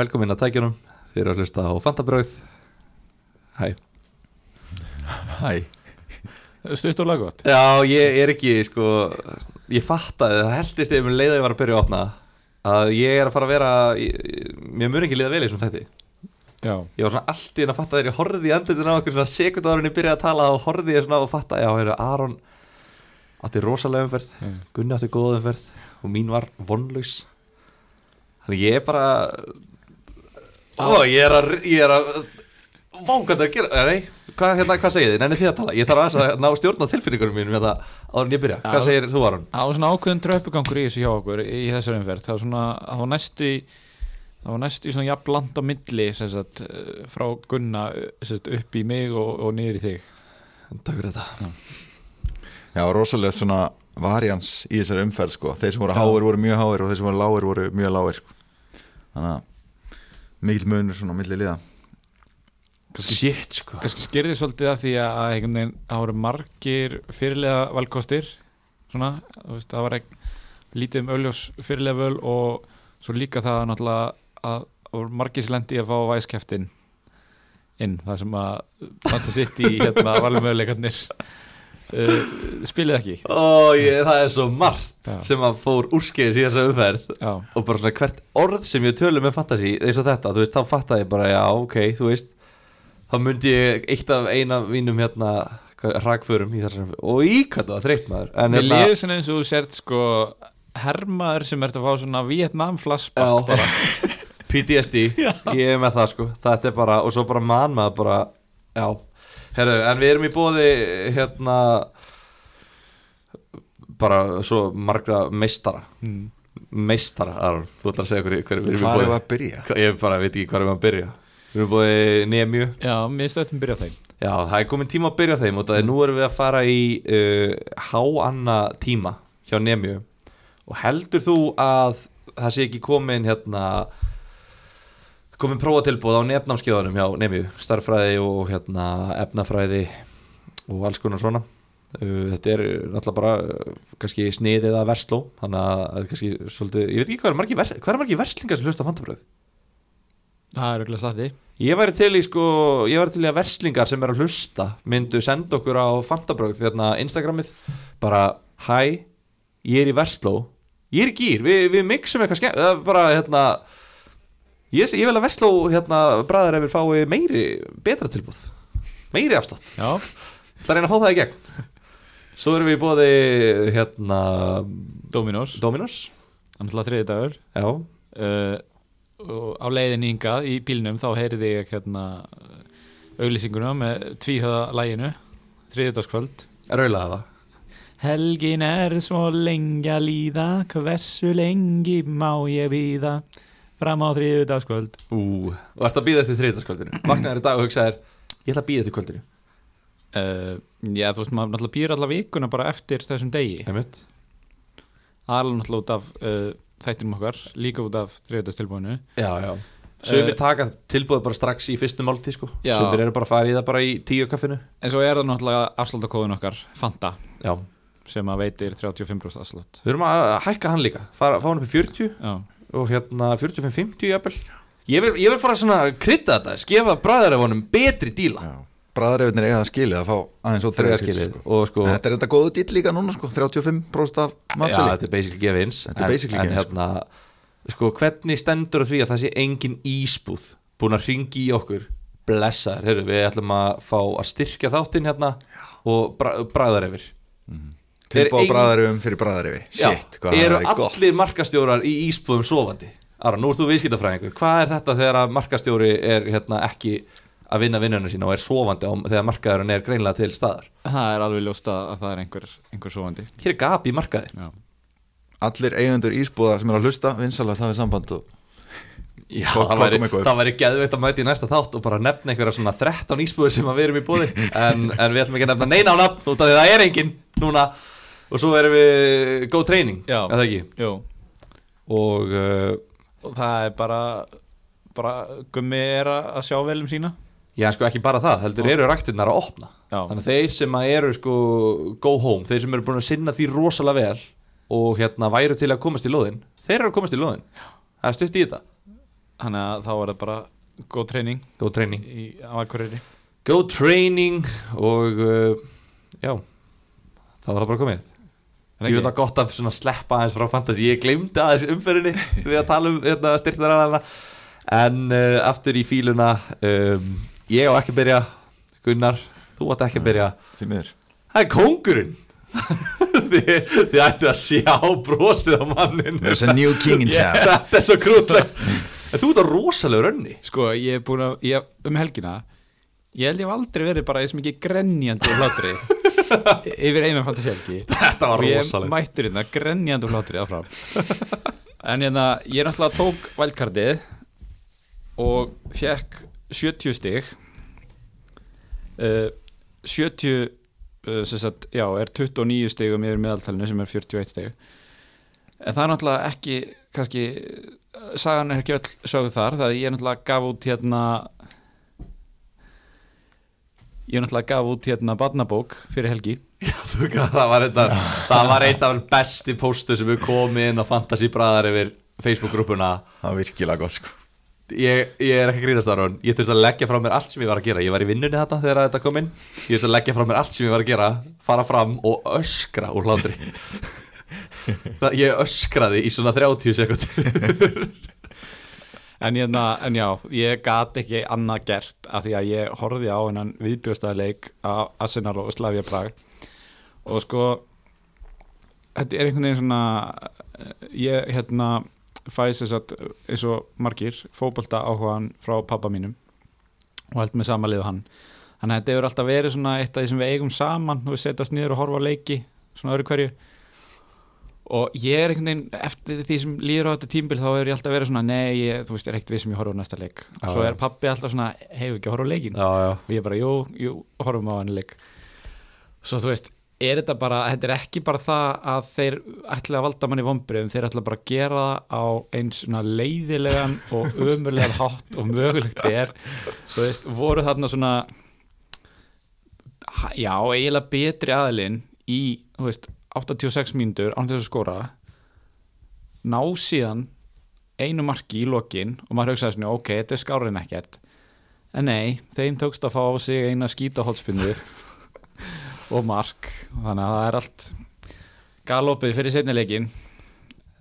Velkomin að tækjunum. Þið eru að hlusta á Fantabröð Hæ. Hæ. Stutt og laggótt Já, ég er ekki, sko Ég fattaði, það heldist ég um leið að ég var að byrja að opna Að ég er að fara að vera ég, Mér mun ekki liða vel í svona þætti. Já, Ég var svona allt í en að fatta þegar ég horfði í andlitin á okkur Svona sekund ára en ég byrjaði að tala Og horfði ég svona og fatta, já, heyrðu, Aron Átti rosalega umferð Mm. Gunni átti góða umferð Og mín var vonlaus. Þannig ég er bara Ó, ég er að Ég er að Vá, hvað það er að gera Nei, hvað, hérna, hvað segið þið? Nenni þið að tala Ég þarf aðeins að ná stjórna tilfinningunum mínum hérna, áður en ég byrja Hvað Já. segir þú, Aron? það var svona ákveðin dröpugangur í þessu hjá okkur í þessari umferð það var svona, það var næstu það var næstu svona jafn land á milli sem sagt, frá Gunna sem sagt, upp í mig og, og niður í þig Takk fyrir þetta Já, rosalega svona varians í þessari umferð sko Þeir sem voru Já. háir voru mjög háir og þeir sem voru lágir voru mjög lágir sko. Þannig að mikil munur svona á milli liða. Shit, sko. Kannski skýrði svolítið að því að það voru margir fyrirlega valkostir svona, þú veist, það var ekki lítið um augljós fyrirlega völ og svo líka það náttúrulega að það voru margir sem lendi í að fá væskeftin inn, það sem að fannst að sitt í hérna valmöðuleikarnir uh, spilið ekki. Ó, ég, það er svo margt Já. sem að fór úrskeiðis í þessa umferð. Já, og bara svona hvert orð sem ég tölum með fantasy eins og þetta, þú veist, þá fattaði ég bara já, ok, þú veist. Þá myndi ég eitt af eina mínum hérna hrakförum í þessar og í hvað það var þreytt maður? En við hérna, liðum svona eins og þú sért sko hermaður sem ert að fá svona Vietnam flashback bara. PTSD, ég er með það sko. Þetta er bara, og svo bara mann maður bara já, herru, en við erum í bóði hérna bara svo margra meistara. Mm. meistara, Aron, þú ætlar að segja hverju hver, við erum í Hvað er boði að byrja? ég bara veit ekki hvað er að byrja. Við erum búið Nemju. Já, mér stöðum byrja þeim. Já, það er komin tíma að byrja þeim og það er nú erum við að fara í uh, háanna tíma hjá Nemju. Og heldur þú að það sé ekki komin hérna komin prófatilbúð á netnámskeiðanum hjá Nemju, starffræði og hérna efnafræði og alls konar svona. Uh, þetta er náttúrulega bara uh, kannski sniðið að versló þannig að, kannski svolítið, ég veit ekki hvað er margir, vers, hvað er margir verslingar sem hlusta á fantabröð það er auðvitað slatti Ég væri til í sko, ég væri til í að verslingar sem er að hlusta myndu senda okkur á Fantabröð hérna Instagramið. Bara hæ, ég er í versló. Ég er í gýr, við, við mixum eitthvað skemmt, er bara hérna ég, ég vil að versló hérna bræðar ef við fái meiri, betra tilbúð meiri afslátt, já, það reyna að fá það í gegn. Svo erum við bóði hérna Dominos. Þannig að þriði dagur. Uh, á leiðin hingað í bílnum þá heyrði ég hérna auglýsinguna með tvíhöða læginu þriðudagskvöld raulaða það. Helgin er svo lengi að líða hversu lengi má ég býða fram á þriðudagskvöld Ú, og erst að býða eftir þriðdaskvöldinu Vaknaður í dag og hugsaðir Ég ætla að býða eftir kvöldinu. Uh, Já, þú veist, maður náttúrulega býr alla vikuna bara eftir þessum degi. Einmitt. alveg náttúrulega út af uh, þættinum okkar, líka út af þriðudagstilbúinu Já, já. Sumir Eh, taka tilbúið bara strax í fyrstu máltíð sko. Sumir eru bara að fara í það bara í tíu kaffinu. En svo er það náttúrulega afsláttakóðun okkar Fanta, Já. sem að veitir 35% afslátt. Við erum að hækka hann líka. Fá hann upp í 40 Já, og hérna 45-50 jafnvel. Ég vil, ég vil fara svona að krydda þetta Skefa bræðarefonum betri díla. Já Bræðarefinir eiga það skilið að fá aðeins og Þriða skilið Og sko Þetta er þetta góðu dýll líka núna sko 35% af Já, matseli þetta er basically gefins. En, en gefins, hérna, sko, hvernig stendur því að það sé engin ísbúð búin að ringi í okkur? Blessaður, heyrðu, við ætlum að fá að styrkja þáttinn hérna og bra, bræðar yfir Þeir Tilbá bræðarefum fyrir bræðarefi Shit, hvað það eru er gott. allir markastjórar í ísbúðum sofandi? Ara, nú ert þú viðskiptafræðingur. Hvað er þetta þegar að markastjóri er hérna, ekki að vinna vinnuna sína og er sofandi á, þegar markaðurinn er greinlega til staðar? Það er alveg ljóst að að það er einhver, einhver sofandi. Hér er gap í markaði. Já, Allir eigendur ísbúða sem er að hlusta vinsalast hafið samband og Já, það væri, geðveitt að mæta í næsta þátt og bara nefna einhverja svona 13 ísbúður sem að við erum í bóði en, en við ætlum ekki að nefna neina á nafn út af því það er engin núna og svo erum við góð treyning, er það ekki? Og uh, og það er bara bara gummi er að sjá vel um sína. Já, sko ekki bara það heldur eru ræktirnar að opna. Já. þannig að þeir sem að eru sko go home, þeir sem eru búin að sinna því rosalega vel og hérna væru til að komast í loðin þeir eru að komast í loðin það er stutt í þetta. Þannig að þá er það bara góð treyning Go training. í á Akureyri. Go training og uh, já, það var það bara komið Ég veit það gott að svona sleppa aðeins frá fantasy. Ég glemdi aðeins umferðinni við að tala um hérna, styrktaræðana En uh, aftur í fíluna um, Ég á ekki að byrja. Gunnar, þú átt ekki að byrja. Því miður. Það er kóngurinn. Þið, þið ættu að sjá brosið á mannin There's a new king in town. Þetta er svo krútlegt. En þú ert á rosalega rönni Sko, ég er búin að, ég, um helgina Ég held ég hef aldrei verið bara eins mikið grenjandi og hlátri Yfir einu fantasíalgi Þetta var Og ég rosalega mættur hérna grenjandi og hlátri áfram. En hérna, ég náttúrulega tók vældkartið Og fekk 70 stig. Uh, 70 uh, sagt, já, er 29 stigum yfir meðaltalinu sem er 41 stig. En það er náttúrulega ekki kannski, sagan er ekki öll sögð þar, það er ég náttúrulega gaf út hérna ég náttúrulega gaf út hérna barnabók fyrir helgi. Já, gaf, það var eitthvað Það var einn af besti póstu sem við komið inn á Fantasy Bræðar yfir Facebook-grúpuna Það var virkilega gott sko. Ég, ég er ekki að grínast þar Ég þurfti að leggja frá mér allt sem ég var að gera. Ég var í vinnunni þetta þegar þetta kom inn. Ég þurfti að leggja frá mér allt sem ég var að gera Fara fram og öskra úr hlátri. Það, Ég öskraði í svona 30 sekund en, hérna, en já, ég gat ekki annað gert af því að ég horfði á hennan viðbjóstaðleik á Arsenal og Slavia Prag og sko þetta er einhvern veginn svona eh, ég hérna fæs þess að eins og margir fótbolta áhugaðan frá pappa mínum og held með sama liðu hann. Þannig að þetta hefur alltaf verið svona eitt af því sem við eigum saman og við setjast niður og horfa á leiki svona öðru hverju og ég er einhvern veginn eftir því sem líður á þetta tímbil þá er ég alltaf verið svona nei, ég, þú veist, ég er ekkert við sem ég horfa á næsta leik. Já, svo er pappi alltaf svona, hefur ekki að horfa á leikin Já, já. Og ég bara, jú, jú, horfum á hann leik. Svo þú veist er þetta bara, þetta er ekki bara það að þeir ætla að valda manni vombriðum þeir ætla bara að gera það á eins svona leiðilegan og ömurlegan hátt og mögulegt er. Þú veist, voru þarna svona já, eiginlega betri aðilinn í, þú veist 86 mínútur án þess að skora ná síðan einu marki í lokin og maður hugsaði svona, ok, þetta er skárin ekkert. En nei, þeim tókst að fá á sig eina skítahólspinnu og mark. Þannig að það er allt galopið fyrir setnileikin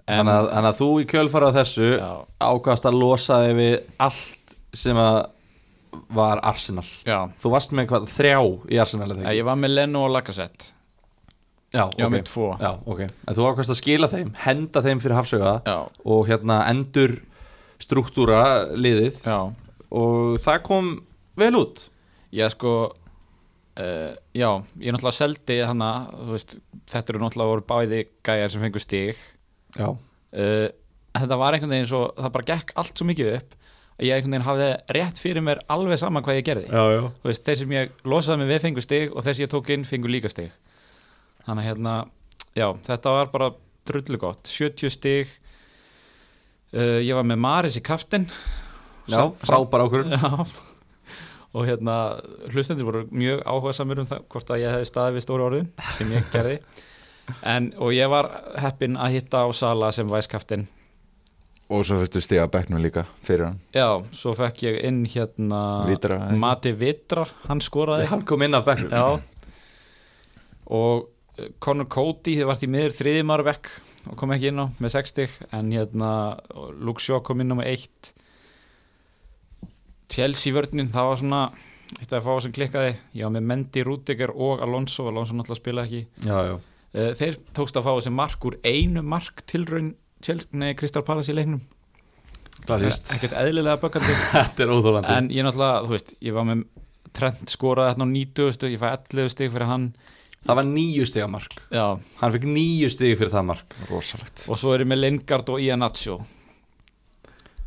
Þannig að, að þú í kjölfara þessu ákvæmst að losa þig við allt sem að var Arsenal. Já, Þú varst með hvað, þrjá í Arsenal ég var með Leno og Lacazette Já, ég var ok. með tvo. Já, ok. En þú ákvæmst að skila þeim, henda þeim fyrir hafsöga já, og hérna endur struktúra liðið. Já, og það kom vel út. Ég sko uh, já, ég náttúrulega seldi hana, þú veist, þetta eru náttúrulega voru bæði gæjar sem fengur stig. Já, uh, þetta var einhvern veginn svo það bara gekk allt svo mikið upp að ég einhvern veginn hafði rétt fyrir mér alveg sama hvað ég gerði. Já, já. Veist, þeir sem ég losaði mig við fengur stig og þeir sem ég tók inn fengur líka stig þannig að hérna já, þetta var bara drullu gott. 70 stig. Uh, ég var með Maris í kaftin Já, frábær ákvörðun já. Og hérna hlustendur voru mjög áhuga samur um það hvort að ég hefði staðið við stóru orðin sem ég gerði. En, og ég var heppinn að hitta á Sala sem væskaftin Og svo fyrstu stiga bekknum líka fyrir hann. Já, svo fekk ég inn hérna Vitra? Mati Vitra, hann skoraði. Hann kom inn af bekkum Já. Og Conor Cody þið vart í miður þriði maður bekk og kom ekki inn á með 60 en hérna Luke Shaw kom inn á með 1 Chelsea vörnin það var svona eitt að fá sem klikkaði. Var með Mendy, Rudiger og Alonso Alonso náttúrulega spila ekki. Já, já. Eh, þeir tókst að fá þessi mark úr einu mark tilraun Kristal Palace í leiknum. Klassist ekkert eðlilega er óþólandi en ég náttúrulega, þú veist, ég var með Trent skoraði þarna á 90 ég fæ 11 stig fyrir hann Það var níu stiga mark. Já, Hann fekk níu stigi fyrir það mark. Rosalegt. Og svo er ég með Lingard og Iannaccio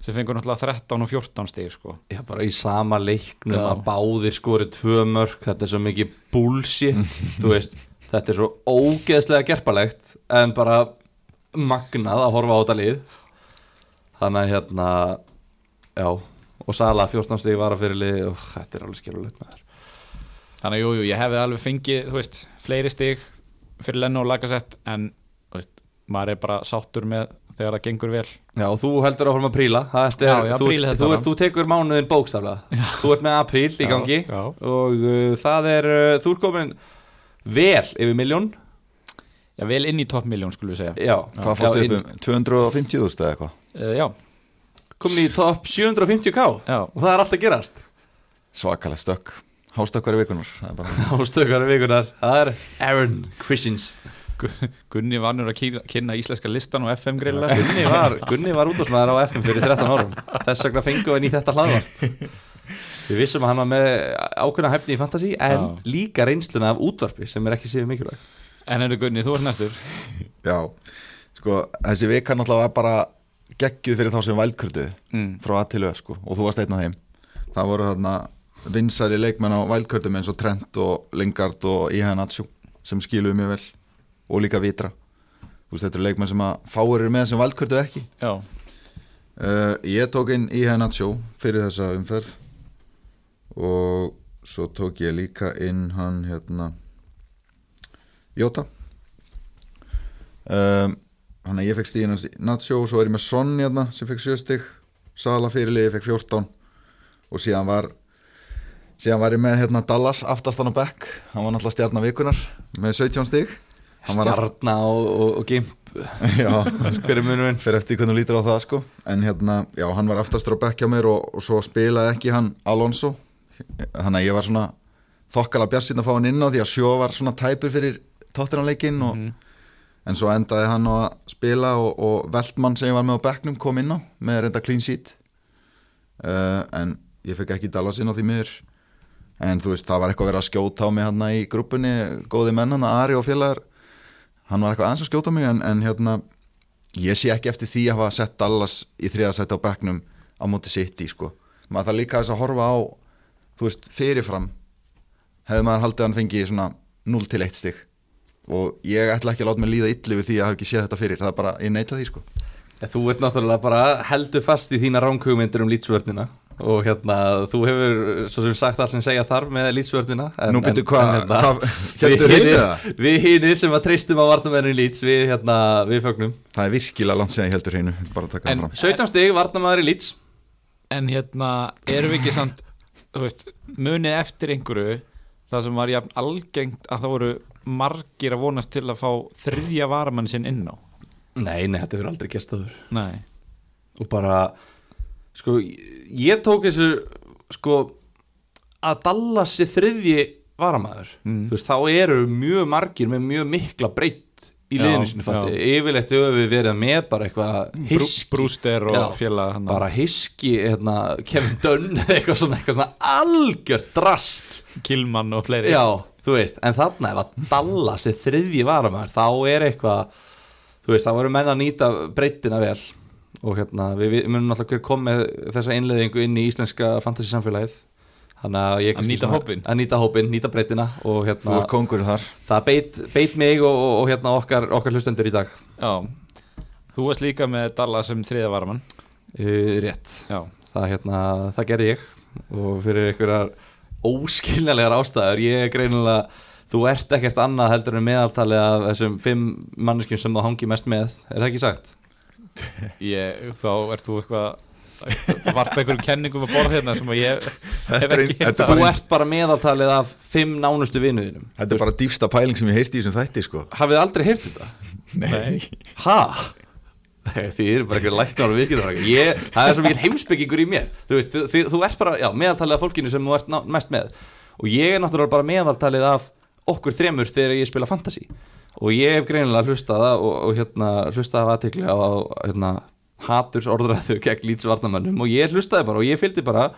sem fengur náttúrulega 13 og 14 stig sko. Já, bara í sama leiknum Já. að báðir skori tvö mörg Þetta er svo mikið bullshit Þú veist, þetta er svo ógeðslega gerpalegt En bara magnað að horfa á þetta lið. Þannig að hérna Já, og Sala 14 stigi var að fyrir lið og þetta er alveg skilulegt með þér þannig að jú, jú, ég hefði alveg fengið þú veist, fleiri stig fyrir Lenno og Lacazette en þú veist, maður er bara sáttur með þegar það gengur vel. Já, og þú heldur áfram að príla. Það er, Já, já, þú, príla þú, áfram. þú tekur mánuðin bókstaflega. Þú ert með apríl í gangi já, já. og uh, það er, uh, þú ert komin vel yfir miljón já, vel inn í toppmiljón skulum við segja. Já, Hvað fórstu upp um 250.000 eða eitthvað. Uh, já, komin í topp 750k já, og það er allt að gerast. Svakalega stökk Hástökkar í vikunar Það er bara á stökkari vikunar Það er Aaron Christians. Gu- Gunni var nú að kynna, íslenska listan og FM grilla Gunni var, Gunni var útdórsmaður á FM fyrir 13 árum. Þess vegna fengu hann í þetta hlaðvarp. Við vissum að hann var með ákveðna hæfni í fantasy en Já. líka reynsluna af útvarpi sem er ekki sér mikilvæg. En er Gunni, þú ert næstur. Já, sko, þessi vika náttúrulega var bara geggjuð fyrir þá sem vælkurdu mm. frá að til öð, sko, og þú varst einn af þeim. Það voru þarna vinsæli leikmenn á vælkurdum eins og Trent og Lingard og Iheanacho sem skiluðu mjög vel. Og líka Vitra. Veist, þetta eru leikmenn sem að fáir eru með sem vælkurdu ekki. Já, uh, ég tók inn Iheanacho fyrir þessa umferð. Og svo tók ég líka inn hann hérna Jota. Um, hann að ég fekk stíðin Nacho og svo er ég með Son hérna sem fekk 7 stig. Sala fyrirliði fekk 14 og síðan var síðan var ég með hérna Dallas aftastan á back hann var náttúrulega stjarnar vikunar með 17 stig. Hann var aft- Stjarna og, og, og Gimp. Já, fyrir eftir hvernig lítur á það sko. En hérna, já, hann var aftastur á bekk hjá mér og, og svo spilaði ekki hann Alonso. Þannig að ég var svona þokkala bjarsinn að fá hann inn á því að sjó var svona tæpur fyrir tóttiranleikin og, en svo endaði hann að spila og, og Veltmann sem ég var með á bekknum kom inn á með reynda clean sheet. Uh, en ég fekk ekki Dallas inn á því miður en þú veist, það var eitthvað verið að skjóta á mig hann í grúpunni, góði menn hann Ari og félagar. Hann var eitthvað aðeins að skjóta á mig en, en hérna ég sé ekki eftir því að hafa sett Dallas í þriðasætti á bekknum á móti City sko. maður þarf líka þess að horfa á þú veist, fyrirfram. Hefði maður haldið að hann fengi svona 0 til 1 stig. Og ég ætla ekki að láta mig líða illi við því að hafa ekki séð þetta fyrir. Það er bara, ég neita því sko. Þú ert náttúrulega bara heldur fast í þína ránkugmyndir um lýtsvörnina og hérna, þú hefur svo sem sagt allt sem segja þarf með lýtsvörnina Nú byrju, hvað, hérna, hinn hinir, það? við hinir sem að treystum á varnamæðurinn lýts við, hérna, við fögnum. Það er virkilega langt síðan ég heldur hreinu bara að taka En- það fram. 17 stig, varnamæður í lýts En hérna, erum við ekki samt þú veist, munið eftir einhverju það sem var jafn algengt að það voru margir að vonast til að fá þriðja varamann sinn inn á? Nei, nei, þetta hefur aldrei gert stöður Nei, og bara sko, ég tók þessu sko að Dallas sé þriðji varamæður Mm. þú veist, þá eru mjög margir með mjög mikla breytt í liðinu sinni fatti, yfirleitt höfum við verið með bara eitthvað hiski Brúster og hann bara hiski, hérna, Kevin Dunn eitthvað svona, eitthvað svona algjört drast. Kilmann og fleiri. Já, þú veist, en þarna ef að Dallas er þriðji varamæður, þá er eitthvað þú veist, þá voru menn að nýta breytina vel og hérna, við, við munum náttúrulega hver kom með þessa innleðingu inn í íslenska fantasy samfélagið þannig að ég Að kannski nýta hópinn. að nýta hópinn, nýta breytina og Þú hérna, er kongur þar. Það beit, beit mig og, og, og hérna okkar, okkar hlustendur í dag. Já. Þú varst líka með Dallas sem þriðja varamann. Uh, rétt, Já, það, hérna, það gerði ég. Og fyrir einhverjar óskiljanlegar ástæður ég er greinilega þú ert ekkert annað heldur en meðaltali af þessum fimm manneskjum sem þú hangi mest með. Er það ekki sagt? ég, þá ert þú eitthvað varpa einhverjum kenningum að borða hérna sem að ég hef er ekki er Þú ert bara meðaltalið af fimm nánustu vinuðinum Þetta er bara dýfsta pæling sem ég heyrti í þessum þætti sko. Hafið þið aldrei heyrt þetta? Nei. Ha? Nei, Þið eru bara eitthvað læknar og ég, Það er svo mikið heimsbyggingur í mér. Þú veist, þú, þú, þú ert bara, já, meðaltalið af fólkinu sem þú ert ná, mest með. Og ég er náttúrulega bara meðaltalið af okkur þremur þegar ég spila fantasy Og ég hef greinilega hlustað á- og, og hérna, hlustað af aðtekli á, á hérna, haturs orðræðu gegn lýtsvarnamannum Og ég hlustaði bara og ég fylgdi bara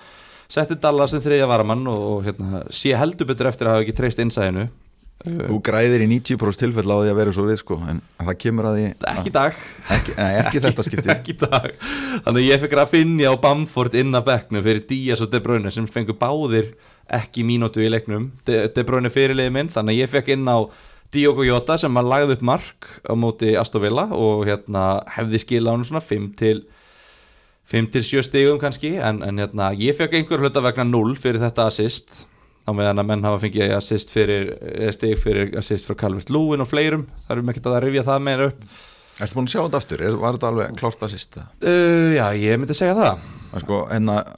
Setti Dallas sem þriðja varamann og, og hérna, sé heldur betur eftir að hafa ekki treyst innsæðinu. Þú græðir í 90% tilfell á því að vera svo við sko En það kemur að því Ekki dag. Ekki, nei, ekki þetta skipti ekki dag. Þannig að ég fekk Rafinha og Bamford inn að bekknum fyrir Díaz og De Bruyne sem fengur báðir ekki mínútu í leiknum. De, De Bruyne fyrirliði minn þannig að ég fekk inn á Diogo Jota sem að lagði upp mark á móti Aston Villa og hérna hefði skila hann svona 5 til 5 til 7 stigum kannski en, en hérna ég fekk einhver hluta vegna 0 fyrir þetta assist á meðan að menn hafa fengið assist fyrir, eða stig fyrir assist frá Calvert Lúin og fleirum það erum ekki að rifja það meira upp Ertu búin að sjá þetta aftur? Var þetta alveg sýst það? uh, Já, ég myndi segja það Sko, en að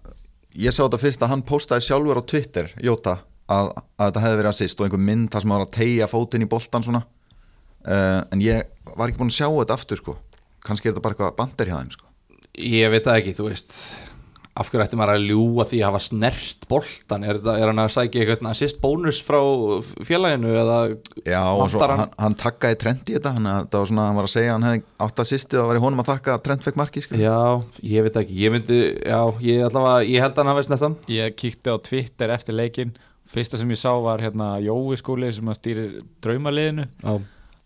ég sá þetta fyrst að hann postaði sjálfur á Twitter, Jóta að, að þetta hefði verið að sýst og einhver mynd þar sem hann var að tegja fótinn í boltan svona. Uh, en ég var ekki búin að sjá þetta aftur sko. Kannski er þetta bara eitthvað bandir hjá þeim sko. Ég veit það ekki, þú veist. Af hverju ætti maður að ljúga því að hafa snert boltan Er, þetta, er hann að sækja eitthvað assist bónus frá félaginu eða Já, og svo hann, hann takkaði trend í þetta hann, það var svona, hann var að segja að hann hefði átt að sýsti og var í honum að þakka að trend fekk marki sko. Já, ég veit ekki, ég myndi Já, ég allavega, ég held að hann hafi snertan Ég kíkti á Twitter eftir leikin Fyrsta sem ég sá var hérna Jói skóli sem að stýri draumaliðinu. Já,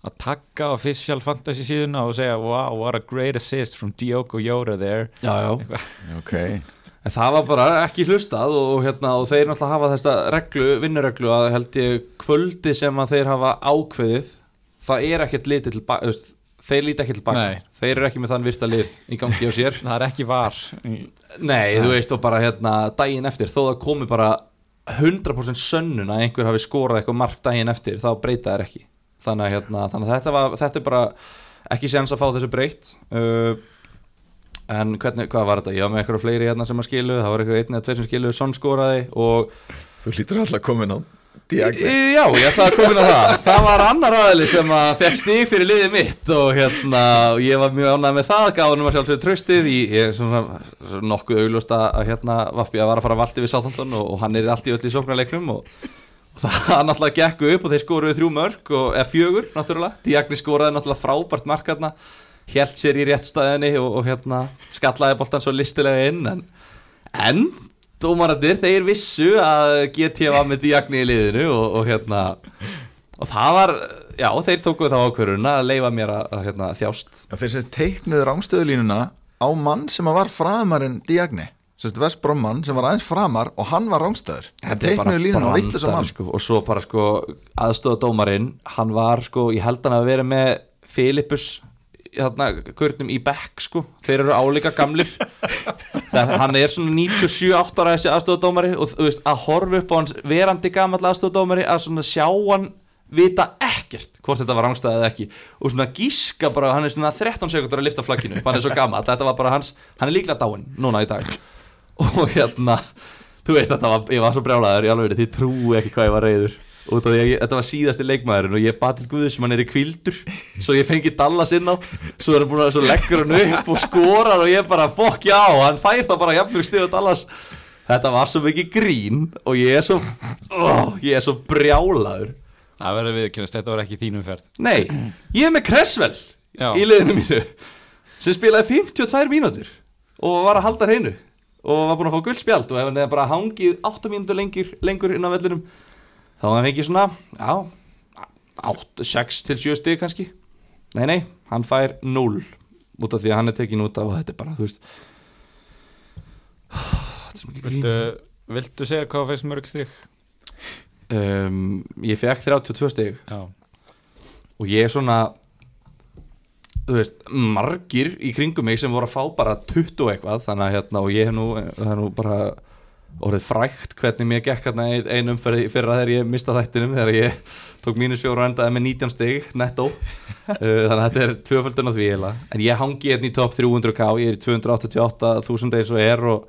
að takka official fantasy síðuna og segja wow, what a great assist from Diogo Jota there. Já, já. Ok, En það var bara ekki hlustað og, hérna, og þeir náttúrulega hafa þessa reglu, vinnureglu að held ég kvöldi sem að þeir hafa ákveðið það er ekkert litið til baka þeir líti ekki til baka. Nei. þeir eru ekki með þann virta lið í gangi á sér. Það er ekki var Nei, þú veist og bara hérna daginn eftir þó það komi bara 100% sönnun að einhver hafi skorað eitthvað mark daginn eftir þá breyta þær ekki þannig að, hérna, þannig að þetta, var, þetta er bara ekki séns að fá þessu breytt uh, en hvernig, hvað var þetta? Ég var með eitthvað fleiri hérna sem að skilu það var eitthvað einn eða tveir sem skilu, sonn skoraði og þú lítur alltaf komin á Í- Já, ég ætlaði að koma inn á það. Það var annar aðli sem að fekk stig fyrir liðið mitt og hérna ég var mjög ánægð með það, hann að sjálfsögðu tröstið í, ég er svona, svona nokkuð augljóst að, hérna Vafbi að var að fara að valdi við Sáþondon og, og hann er allt í öll í sóknarleiknum og, og það náttúrulega gekk upp og þeir skoruðu þrjú mörg og, eða fjögur náttúrulega, Diagni skoraði náttúrulega frábært mark hérna, held sér í réttstæðinni og, og hérna skallaði boltan svo listilega inn en, en dómarandir, þeir vissu að GT var með Diagni í liðinu og, og hérna og það var, já, þeir tókuðu þá ákvörun að leifa mér að, að hérna, þjást. Þeir sem teiknuðu rángstöðulínuna á mann sem var framarinn Diagni Sérst Vestbrommann sem var aðeins framar og hann var rángstöður Þeir teiknuðu línuna á vitlis mann. sko, og svo bara sko aðstofa dómarinn hann var sko, ég held hann að vera með Filipus hérna, kurnum í bekk sko. Þeir eru álíka gamlir. Það, hann er svona 97-8 ára þessi aðstofadómari og þú veist að horfa upp á hans verandi gamall aðstofadómari að svona sjá hann vita ekkert hvort þetta var rángstæðið eða ekki. Og svona gíska bara, hann er svona 13 sekundur að lifta flagginu, hann er svo gammal þetta var bara hans, hann er líklega dáinn núna í dag. Og hérna þú veist þetta var, ég var svo brjálæður í alveg þið trúi ekki hvað ég var reyður út af því að ég, þetta var síðasti leikmaðurinn og ég bað til Guði sem hann er í kvildur svo ég fengi Dallas inn á svo er hann búin að leggur hann upp og skorar og ég bara fokk já, hann fær þá bara jafnveg stiðu Dallas. Þetta var svo mikið grín og ég er svo ó, ég er svo brjálæður það verður viðkynast, þetta var ekki þínum ferð nei, ég er með Cresswell Já. í liðinu mínu sem spilaði 52 mínútur og var að halda hreinu og var búin að fá guldspjald og hefði bara hangið 8 mínútur lengur, lengur inn á vellinum þá hann fengið svona já, 8, 6 til 7 stig kannski. Nei nei, hann fær 0 út af því að hann er tekin út af og þetta er bara, þú veist. Viltu, viltu segja hvað fæst mörg stig? um, ég fekk 32 stig. Já, og ég er svona þú veist, margir í kringum mig sem voru að fá bara 20 og eitthvað þannig að hérna og ég hef nú, það er nú bara orðið frækt hvernig mér gekk hérna ein, ein umferði fyrir að þegar ég mista þættinum þegar ég tók mínus fjóru og endaði með 19 stig netto. Uh, þannig að þetta er tvöföldun á því eiginlega. en ég hangi hérna í top 300k ég er í 288.000 eins og er og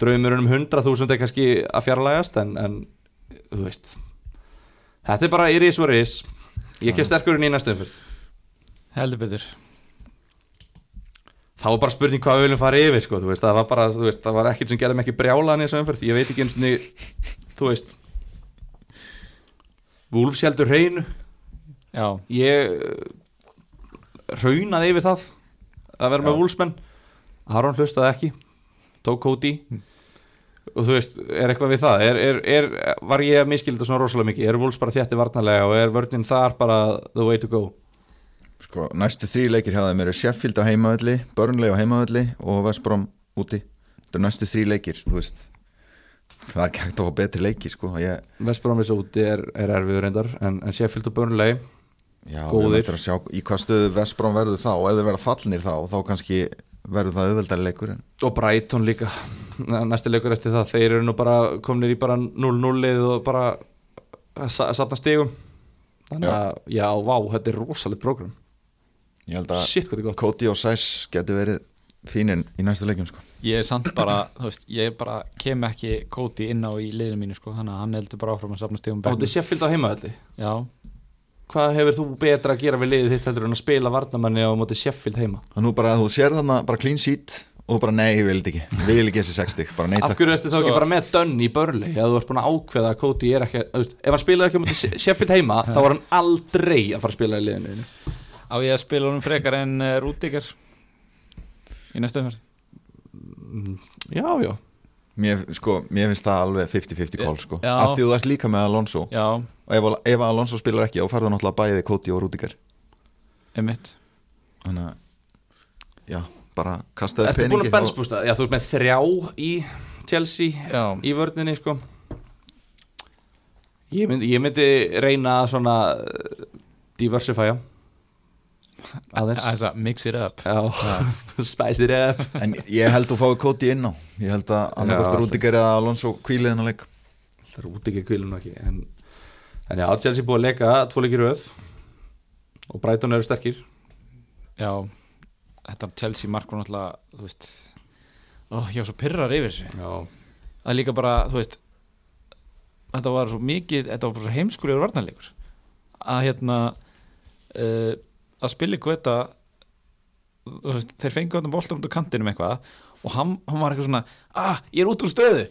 draumurinn um 100.000 er kannski að fjarlægast en, en þú veist þetta er bara iris og ris. Ég kemst sterkurinn í umferð. Heldur betur þá var bara spurning hvað við viljum fara yfir sko, veist, það var bara, þú veist, það var ekkert sem gerði ekki brjálan í þessu umferð, ég veit ekki eins og þú veist Wolfs heldur hreinu. Já, ég uh, raunaði yfir það að vera með Já. Wolfsmenn Aron hlustaði ekki tók Cody. Og þú veist, er eitthvað við það? Er, er, er, var ég að miskilda svona rosalega mikið? Er Wolfs bara þjætti varnarlega og er vörnin þar bara the way to go sko, Næstu þrý leikir hjá þeim eru Sheffield á heimavelli Burnley á heimavelli og Vestbrom úti. Þetta eru næstu þrý leikir, þú veist. Það er ekki hægt að fá betri leiki sko. ég, Vestbrámis úti er, er erfiður reyndar en, en Sheffield og Burnley Já, við ætlum að sjá í hvað stöðu Vestbrom verður þá. Og ef þeir verða fallnir þá, þá kannski verður það auðveldari leikur en og Brighton líka. Næsti leikur eftir það, þeir eru nú bara komnir í bara 0-0 og bara sa safna stigum. Þannig að, já, vá, þetta er rosalegt program Ég held að Cody og Sæs getur verið fínir í næstu leikjum sko. Ég er samt bara, þú veist, ég bara kem ekki Cody inn á í liðinu mínu sko, þannig að hann heldur bara áfram að safna stegum á þetta er Sheffield á heimaðalli Já, hvað hefur þú betra að gera við liðið þitt heldur en að spila varnamanni á móti Sheffield heima? Og nú bara þú sér þarna bara clean sheet og þú bara nei, ég vil þetta ekki, ég vil ekki þessi 60 bara nei af hverju ertu þá ekki Sko- bara með Dunn í börli ef þú ert búin að ákveða að Cody er ekki ef hann spilaði ekki á móti Sheffield heima þá var hann aldrei að fara að spila í liðinu. Á ég að spila honum frekar en uh, Rúdíkar í næstu umhverð Mm, já, já. Mér, sko, mér finnst það alveg 50-50 call sko. Af því þú ert líka með Alonso. Já, og ef, ef Alonso spilar ekki þá farðu náttúrulega bæði Cody og Rudiger einmitt. Þannig að, já, bara kastaði Ertu búin peningi að bensbústa? Já, þú ert með þrjá í Chelsea Já, í vörninni sko. Ég myndi, ég myndi reyna að svona uh, diversifya aðeins að mix it up. Spice it up. En ég held þú fáið Cody inn á. Ég held að Já, annarkvæmst Rudiger eða Alonso kvílið hennar leik. Það er út ekki kvílun ekki en, en já, Chelsea búið að leika tvo leikir í röð og Brighton eru sterkir. Já, þetta Chelsea mark var náttúrulega, þú veist Ó, ég var svo pyrrar yfir þessu. Já, Það er líka bara, þú veist Þetta var svo mikið, þetta var bara svo heimskulegur varnarleikur að hérna uh, að þú veist, þeir þetta bolta út á kantinum eitthvað og hann, hann var eitthvað svona ah, ég er út úr stöðu.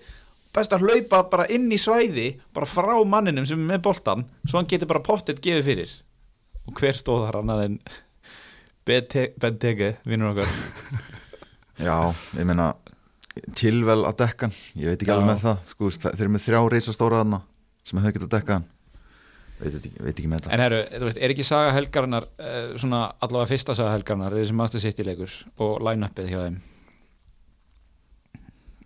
Best að hlaupa bara inn í svæði bara frá manninum sem er með boltan svo hann getur bara pottet gefið fyrir. Og hver stóð þar annað en Benteke, vinnur okkar? Já, ég meina tilvel að dekka hann ég veit ekki Já. alveg með það sko, þeir eru með þrjá reysa stóra þarna sem þau geta að dekka hann veit ekki, veit ekki með þetta. En herru, þú veist, er ekki saga helgarinnar uh, svona allavega fyrsta saga helgarinnar þessi Master City leikur og line-upið hjá þeim?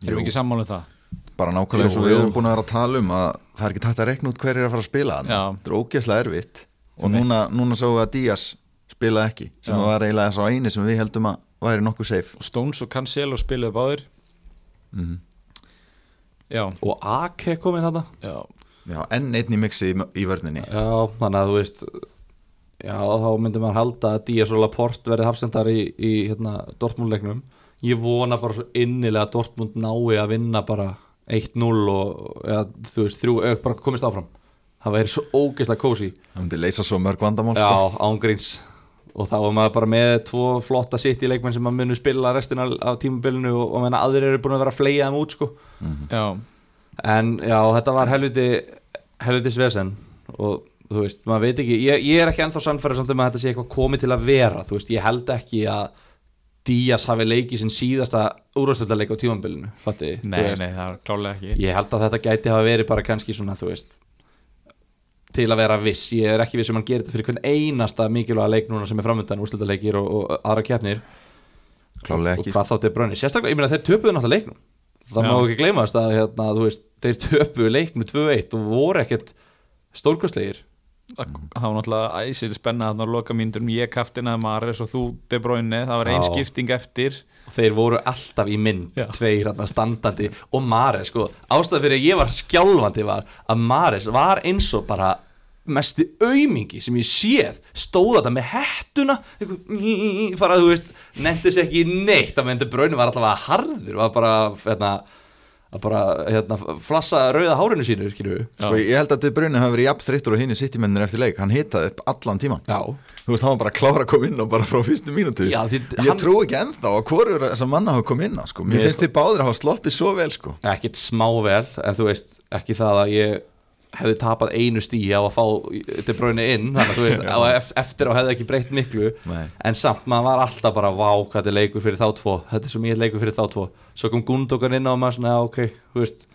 Erum við ekki sammála um það? bara nákvæmlega eins og við erum búin að vera að tala um að það er ekki tætt að rekna út hver er að fara að spila þetta er ógeðslega erfitt. Og núna, núna sáum við að Díaz spila ekki sem Já. var eiginlega sá eini sem við heldum að væri nokkuð safe. Og Stones og Cancelo spiluðu báðir. Mm Já, og Ake komin þetta já, Já, enn einn í mixi í, í vörninni. Já, þannig að þú veist Já, þá myndi maður halda að Díaz og Laporte verði hafsendar í, í hérna, Dortmund-leiknum. Ég vona bara svo innilega að Dortmund nái að vinna bara 1-0 og ja, þú veist, þrjú auk bara komist áfram. Það væri svo ógeðslega kósi það myndi leysa svo mörg vandamál Já, sko. ángríns og þá er maður bara með tvo flotta sitt í leikmenn sem maður munu spila restina af tímabilinu og, og menna aðrir eru búin að vera að fleia þeim út sko. Já. En já, þetta var helviti helviti svesen og þú veist, maður veit ekki, ég, ég er ekki ennþá sannfæri samt um að þetta sé eitthvað komið til að vera þú veist, ég held ekki að Díaz hafi leikið sinn síðasta úrvastöldarleik á tímabilinu, fatti Nei, nei, það er klálega ekki. Ég held að þetta gæti hafa verið bara kannski svona, þú veist til að vera viss, ég er ekki viss um hann gerir þetta fyrir hvern einasta mikilvæga leik núna sem er framöndan úrslutaleikir og, og aðra keppnir. Klálega og ekki. hvað þátti brönni, sérstaklega, ég meina þeir töpuðu náttúrulega leiknum það má ekki gleymast að hérna, veist, þeir töpuðu leiknum 2-1 og voru ekkert stórkostlegir. Það var náttúrulega æsil spenna þarna á loka mínútum ég kaftinaði Mares og þú De Bruyne það var ein Já. skipting eftir. Og þeir voru alltaf í mynd Já. tveir hérna standandi. Og Mares sko, ástæð fyrir að ég var skjálfandi var að Mares var eins og bara mesti aumingi sem ég séð stóð þetta með eitthvað, fara þú veist, nefndis ekki neitt að myndi braunin var að harður og að bara hérna, að bara hérna, flassa rauða hárinu sínu skilju Sko, ég held að Brunni hafi verið jafn þreyttur og hinn í sittimennir eftir leik. Hann hitaði upp allan tíman Já, þú veist, hann var bara að klára að koma inn á bara frá fyrstu mínútu. Já, því ég hann- trú ekki ennþá að hvorur þessar manna hafa komið inn á sko. mér Mér finnst þið báðir að hafa sloppið svo vel sko. ekkert smá vel en þú veist, ekki það að ég hefði tapað einu stíi á að fá til bráinu inn, þannig að veist eftir á hefði ekki breytt miklu. Nei. en samt, maður var alltaf bara, vá, hvað þetta er leikur fyrir þá tvo, þetta er svo mjög leikur fyrir þá tvo. Svo kom Gundogan inn á maður svona, ok þú veist,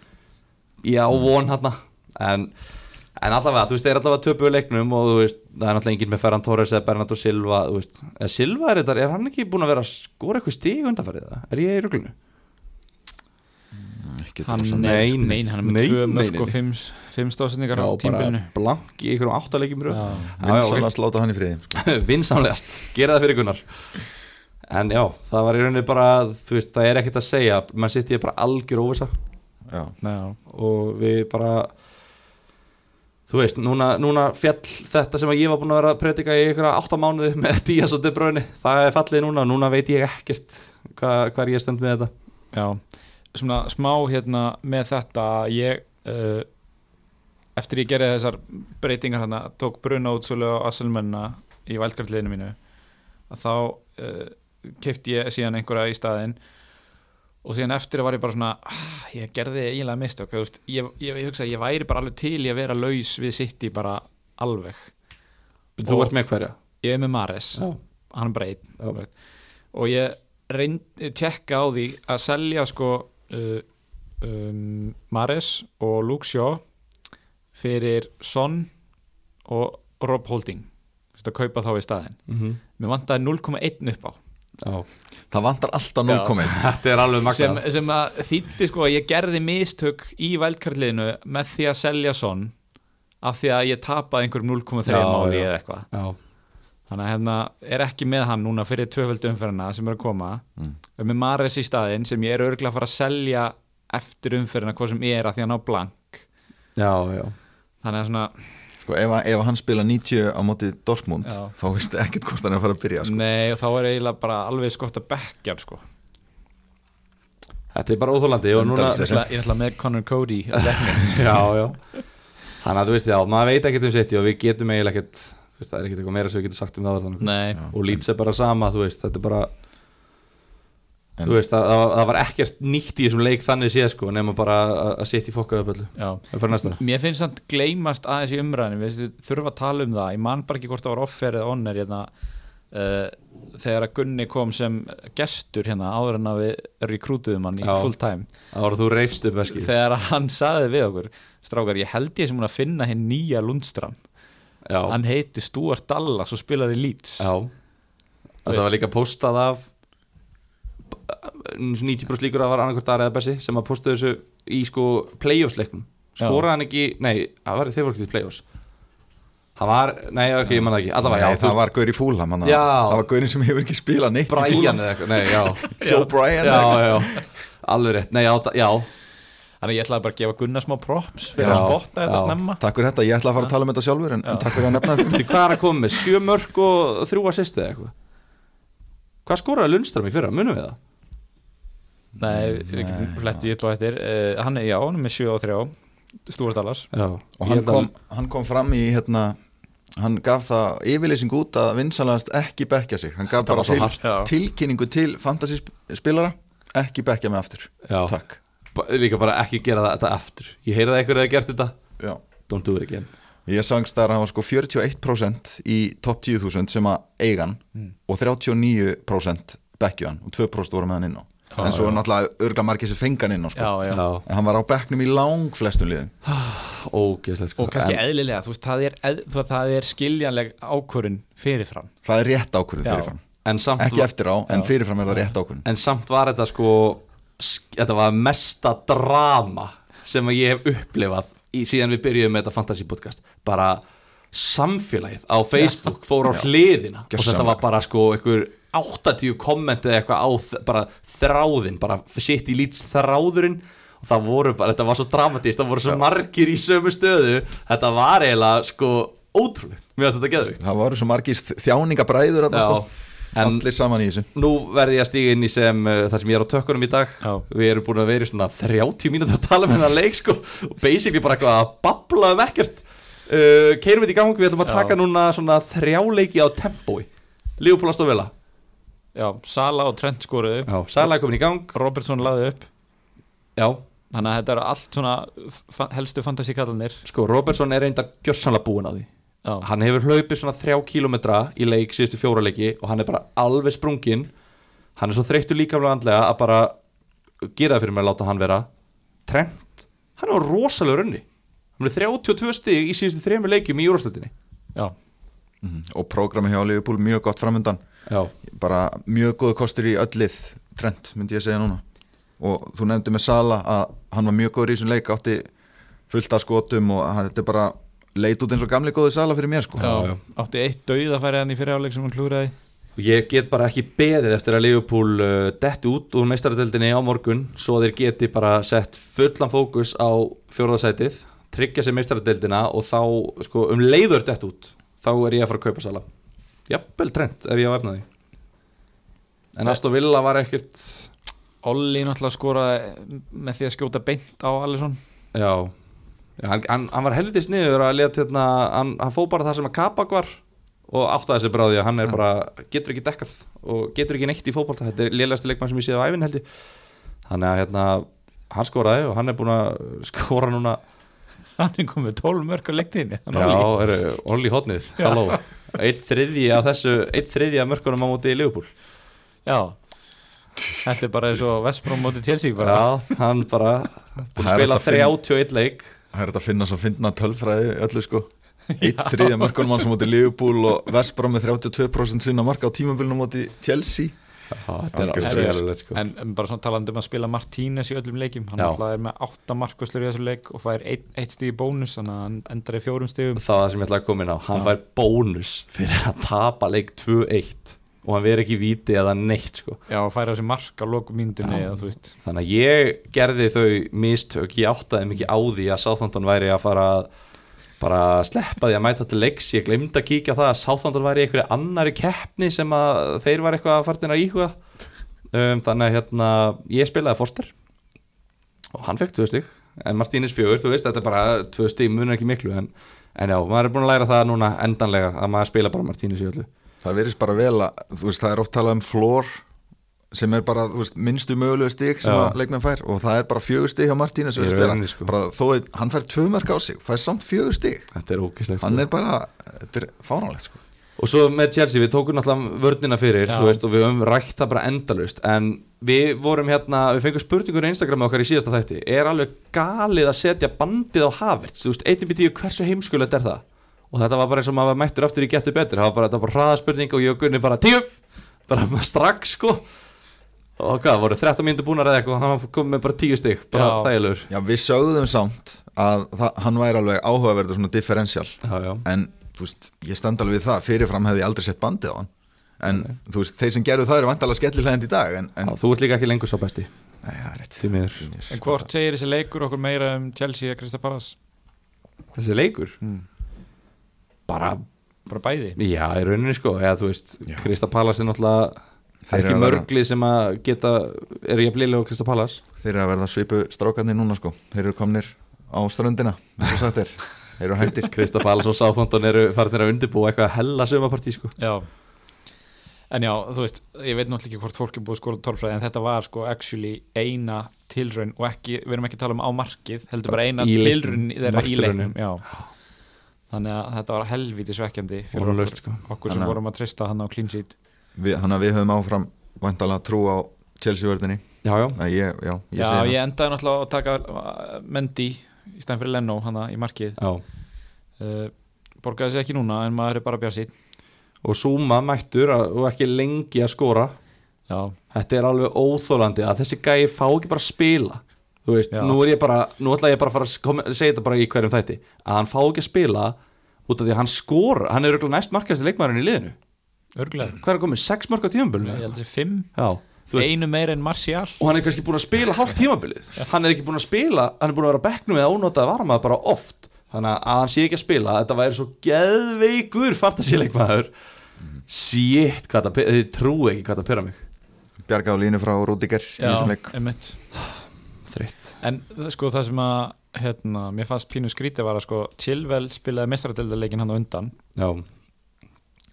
já, von hann en, en allavega þú veist, þeir allavega töpuðu leiknum og þú veist það er náttúrulega enginn með Ferran Torres eða Bernardo Silva þú veist, eða Silva er þetta, er hann ekki búin að vera að skora eitthvað stíg undanfærið það, er ég í ruglunu? Ekki hann, drosa- Nei, nei, nei, nei, hann er með nei, tvö nei, mörg nei, og nei. fimm, fimm stóðsendingar á tímbilinu blank í einhverjum áttalegjum röð. Já. Já, já, ok. vinsanlega sláta hann í friði sko. vinsamlegast, gera það fyrir Gunnar. En já, það var í rauninni bara þú veist, það er ekkert að segja. Mann sitt ég bara algjör óvisa já. Já, og við bara þú veist, núna, núna fjall þetta sem að ég var búin að vera að predika í ykkur átta mánuði með Díaz og De Bruyne. Það er fallið núna, núna veit ég ekkert hvað, hvað ég stend með þetta. Já, svona smá hérna með þetta ég uh, eftir ég gerði þessar breytingar hérna, tók Bruna útsölu á Asselmenna í vælkartliðinu mínu að þá uh, kefti ég síðan einhverja í staðinn og síðan eftir var ég bara svona ah, ég gerði eiginlega mistök þú veist, ég, ég, ég hugsa að ég væri bara alveg til í að vera laus við sitt í bara alveg Þú Og- ert með hverja? ég er með Mares Já. hann þú veist. og ég reyndi tjekka á því að selja sko um, Mares og Luke Shaw fyrir Son og Rob Holding. Að kaupa þá í staðin Mm -hmm. mér vantaði 0,1 upp á. Já, það vantar alltaf 0,1 þetta er alveg sem, sem að þýtti sko að ég gerði mistök í vældkartliðinu með því að selja Son af því að ég tapaði einhverjum 0,3 Já, máli eða eitthvað þannig að hérna er ekki með hann núna fyrir tvöföldu umferðina sem er að koma Mm. með Mares í staðinn sem ég er örgulega að fara að selja eftir umferðina hvað sem er að því að ná blank já, já þannig að svona, sko, ef, ef hann spila 90 á móti Dortmund Já. þá veistu ekkert hvort hann er að fara að byrja sko. nei og þá er eiginlega bara alveg skott að bekkja sko. Þetta er bara óþólandi og núna ég ætla, ég ætla með Conor Cody Já, já Þannig að þú veist, já, maður veit ekkert um sitt og við getum eiginlega ekkert veist, það er ekkert eitthvað meira sem við getum sagt um það og Leeds er bara sama, þú veist, þetta er bara En- þú veist, það, það, það var ekkert nýtt í þessum leik þannig séð sko, nema bara að- að sitt í fokkaðu öllu já. Það fyrir næsta. Mér finnst samt gleymast aðeins í umræðinu við þurfum að tala um það, ég man bara ekki hvort það var offer eða onner hérna, uh, þegar að Gunni kom sem gestur hérna áður en að við rekrútuðum hann í Já. full time. Það var að þú reifst upp veskið þegar að hann saði við okkur strákar, ég held ég sem hún að finna hinn nýja Lundstram, Já, hann heiti Stuart Dallas og spilar í Leeds. Já. Þetta veist- var líka postað af 90% líkur að var annarkvært aðra eða Bessi sem að postaði þessu í sko playoffs leiknum skoraði hann ekki, nei, það var þeir voru ekki til playoffs. Það var, nei, ok, ég man það ekki. Allavega, Nei, já, það var Gauri Fúlham hann- Já. það var Gauri sem hefur ekki spilað neitt í Brian eða eitthvað, nei, já. Joe Bryan Já, eða já, alveg rétt. Nei, já, já, þannig að ég ætlaði bara að gefa Gunnar smá props fyrir Já, að spotta þetta já. snemma. Takk fyrir þetta, ég ætla að fara að tala um þetta sjálfur en, en takk fyrir að nefna þetta Því hvað er að koma með? Sjö mörg og þrjú assist eða eitthvað? Hvað skoraði Lundström í fyrra? Munum við það? Nei, við getum flettu upp á eftir. Uh, hann er, já, hann er með 7 og 3 Stuart Dallas. Já. Og hann kom, hann kom fram í hérna, hann gaf það yfirleysing út að vinsalast ekki bekkja sig. Hann gaf Það bara til, tilkynningu til fantasy spilara ekki bekkja mig aftur. Já. takk Líka bara ekki gera það, þetta aftur. Ég heyrði að einhverju hefði gert þetta. Já. Don't do it again. Ég sangst að hann var sko 41% í top 10.000 sem að eigan og 39% bekkju hann og 2% voru með hann inn á. En svo er náttúrulega örgla margir sem fengan inn á sko. já, já. Já, en hann var á bekknum í lang flestum liðum. Ógeðslegt sko. Og kannski En- eðlilega, þú veist, það er, eð, það er skiljanleg ákvörun fyrirfram. Það er rétt ákvörðin Já. fyrirfram. En samt ekki var- eftir á, en fyrirfram er það rétt ákvörðin En samt var þetta sko sk- Þetta var mesta drama Sem að ég hef upplifað í, Síðan við byrjuðum með þetta fantasy podcast. Bara samfélagið á Facebook Fór á hliðina. Og þetta var bara sko einhver 80 komment eða eitthvað á bara þráðin, bara sitt í lýts þráðurinn. Og það voru bara, þetta var svo dramatist, það voru svo margir í sömu stöðu, þetta var eiginlega sko ótrúlegt, mér finnst þetta geður það voru svo margir þjáningabræður þarna, Já, sko. En allir saman í þessu. nú verði ég að stíga inn í sem uh, það sem ég er á tökkunum í dag. Já. við erum búin að vera í svona 30 mínútur að tala um hennar leik sko. Og basically bara eitthvað að babla um ekkert. Uh, keirum við í gang, við ætlum að Já. taka núna svona þrjá leiki á tempói. Leopold Aston Villa. Já, Sala og Trent skoruðu. Já, Sæla er komin í gang. Robertson laði upp. Já, þannig að þetta eru allt svona fa helstu fantasíkallanir sko, Robertson er reynda gjörsanlega búin á því já, Hann hefur hlaupið svona þrjá kílometra í leik síðustu fjóra leiki og hann er bara alveg sprungin Hann er svo þreyttur líkamlega andlega að bara gera það fyrir mig að láta hann vera. Trent, hann er rosalega runni Hann er 32 stig í síðustu þrejum leikjum í úrstættinni já, Mhm. og prógrami hjá Liverpool mjög gott framöndan Já, bara mjög góð kostur í öll lið trend myndi ég segja núna. Og þú nefndi með Sala að hann var mjög góður í þessum leik átti fullt af skotum og hann, þetta er bara leit út eins og gamli góði Sala fyrir mér sko. Já, já. átti eitt dauð að færa hann í fyriráleik sem hann klúraði og ég get bara ekki beðið eftir að Liverpool uh, detti út úr meistaradeldinni á morgun svo þeir geti bara sett fullan fókus á fjórðasætið tryggja sér meistaradeildina og þá sko, um leiður dett út þá er ég að fara að kaupa sala. Jafnvel trend ef ég á efnaði. En Aston Villa var ekkert Olli náttúrulega skoraði með því að skjóta beint á Alisson. Já, já hann, hann, var helviti sniður að leta hérna, hann, hann fó bara það sem að Kabak var og áttaði sig bara á því að hann er bara getur ekki dekkað og getur ekki neitt í fótbolta. Þetta er lélægstu leikmann sem ég séð á æfin held ég. Þannig að hérna hann skoraði og hann er búin að skora núna. Hann er komið 12 mörg á leiktinni Já, Olli. Halló, eitt þriðji af þessu eitt þriðji af mörkunum á móti í Liverpool. Já. Þetta er bara eins og Vestbrom móti bara. Já, hann bara spila þetta að 31 leik Það er þetta að finna svo fyndna tölfræði öllu sko. Eitt þriðja mörkunum hann sem móti Liverpool og Vestbrom með 32% sinna marka á tímabilinu móti Chelsea. Já, þetta er sko. En en bara svona talandi um að spila Martínez í öllum leikjum Hann er með 8 markvöslur í þessu leik og fær 1 stíð í bónus þannig að hann endar í fjórum stíðum Það var það sem ég ætlaði að koma inn á Hann Já. fær bónus fyrir að tapa leik 2-1 og hann veri ekki í víti eða neitt sko. Já, og fær á þessi mark á lokum myndunni eða þú veist. Þannig að ég gerði þau mistök Ég áttaði mikið á því að Southampton væri að fara að bara sleppa því að mæta til leiks. Ég glemdi að kíkja á það að Southampton væri í einhverju annari keppni sem að þeir var eitthvað að fara inn að íhuga. Um, þannig að hérna ég spilaði Forster. Og hann fekk tvö stík en Martínez fjögur, þú veist, þetta er bara tvö stík munur ekki miklu en, en já, maður er búin að læra það núna endanlega að maður spila bara Martínez í öllu Það verðist bara vel að, þú veist, það er oft talað um flór sem er bara, þú veist, minnstu mögulegu stík sem að leikmenn fær og það er bara fjögur stík Í virðist vera. rauninni, sko. bara, þó að hann fær tvö mörk á sig, fær samt fjögur stík þetta er ógislegt hann er bara, þetta er fáránlegt sko. Og svo með Chelsea, við tókum náttúrulega vörnina fyrir, þú veist, og við höfum rætt það bara endalust, en við vorum hérna, við fengum spurningur í Instagram okkar í síðasta þætti, er alveg galið að setja bandið á Havertz, þú veist, einnig byrju hversu heimskulegt er það? Og þetta var bara eins og maður var mættur aftur í getur betur, það var bara, bara hraðaspurning og ég og Gunni bara tíu, bara strax sko, og hvað, voru 13 mínútur búnar eða eitthvað, hann kom með bara 10 stygg, bara þægilegur. Já, við sögðum samt að það, hann væri alveg áhugaverður svona differential. Já, já. en, þú veist, ég stend alveg við það fyrirfram hefði ég aldrei sett bandið á hann. En, þú veist, þeir sem gerðu það eru vantalega skellilegt í dag en, en Já, þú ert líka ekki lengur svo besti, Nei, það er rétt. Því miður. En hvort segir þessi leikur okkur meira um Chelsea eða Krista Paras? Þessi leikur, Mm. Bara Bara bæði? Já, í rauninni sko, eða þú veist Já. Krista Pallas er náttúrulega það Þeir er ekki að mörgli sem að geta eru ég bliðlega á Krista Pallas Þeir eru að verða svipu strákarnir núna sko. Þeir eru komnir á ströndina eins og sagt er. Þeir eru hættir. Krista Pallas og Sáþondon eru farinir að undirbúa eitthvað hella sumapartí sko. Já. En já, þú veist, ég veit náttúrulega ekki hvort fólk er búið að skora tólfræði en þetta var sko actually eina tilraun og ekki, við erum ekki að tala um á markið heldur bara eina tilraun þeirra í Marktilraunum. leiknum já. Þannig að þetta var helviti svekkjandi fyrir okkur, sko. okkur sem vorum að treysta hann á clean sheet. Við, Þannig að við höfum áfram vantalega trú á Chelsea-vörðinni Já, já, Nei, ég, já, ég Já, ég endaði náttúrulega að taka uh, Mendy í stæðan fyrir Leno hana í markið. Já. Uh, Borgaði sér ekki núna en maður er bara bjart sín Og Zuma mættur að, og ekki lengi að skora. Já, Þetta er alveg óþólandi að þessi gæi fá ekki bara að spila Þú veist, Já. nú er ég bara Nú ætla ég bara að fara að kom- segja þetta bara í hverjum þætti Að hann fá ekki að spila út af því að hann skora Hann er örugglega næst markast leikmaðurinn í liðinu. Örgulega Hvað er að komið? Sex marka á tímabölinu? Ég held þessi fimm. Já, þú veist Einu meira en Martial. Og hann er kannski búin að spila hálft tímabilið. Hann er ekki búin að spila, hann er búin að vera á bekknum eða ónotað varmaður bara oft. Þannig að hann sé ekki að spila, þetta væri svo geðveikur fartasíleikmaður shit, hvað það þið trú ekki hvað það pyrra mig. Bjarga á línu frá Rúdiger í þessum leik. einmitt þreytt. En sko það sem að hérna, mér fannst pínu skrítið var að sko Chilwell spilaði mestradeldarleikin hann á undan. Já,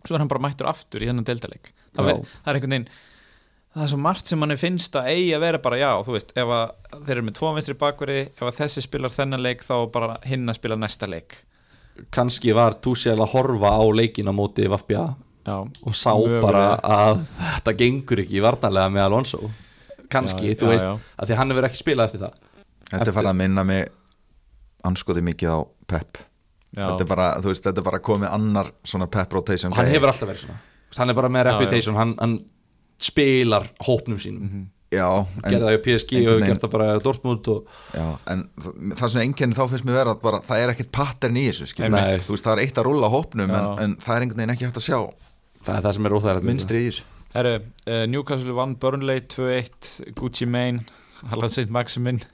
svo er hann bara mættur aftur í þennan deildarleik. Það, það er einhvern veginn það er svo margt sem manni finnst að eigi að vera bara já, þú veist, ef þeir eru með tvo vinstri bakverði, ef þessi spilar þennan leik þá bara hinn að spila næsta leik. Kannski var Tuchel að horfa á leikin á móti Vafbja já, og sá bara að þetta gengur ekki varnarlega með Alonso kannski, Já, þú já, veist, já. að því hann hefur ekki spilað eftir það. Þetta Eftir- er farið að minna mig anskoði mikið á Pep. Já, þetta er, bara, þú veist, þetta er bara komið annar svona Pep rotation hann gæi. hefur alltaf verið svona. Hann er bara með Já, já. reputation, hann, hann spilar hópnum sínum. Já, gerði það í PSG og gert það bara í Dortmund og Já, en það sem einkenni þá finnst mér vera að bara, það er ekkert pattern í þessu veist, það er eitt að rúlla hópnum en, Já. en það er einhvern veginn ekki hægt að sjá það er það sem er óþægilegt minnstri í þessu Herru, uh, Newcastle vann Burnley 2-1 Gucci Mane Harlan St. Maximin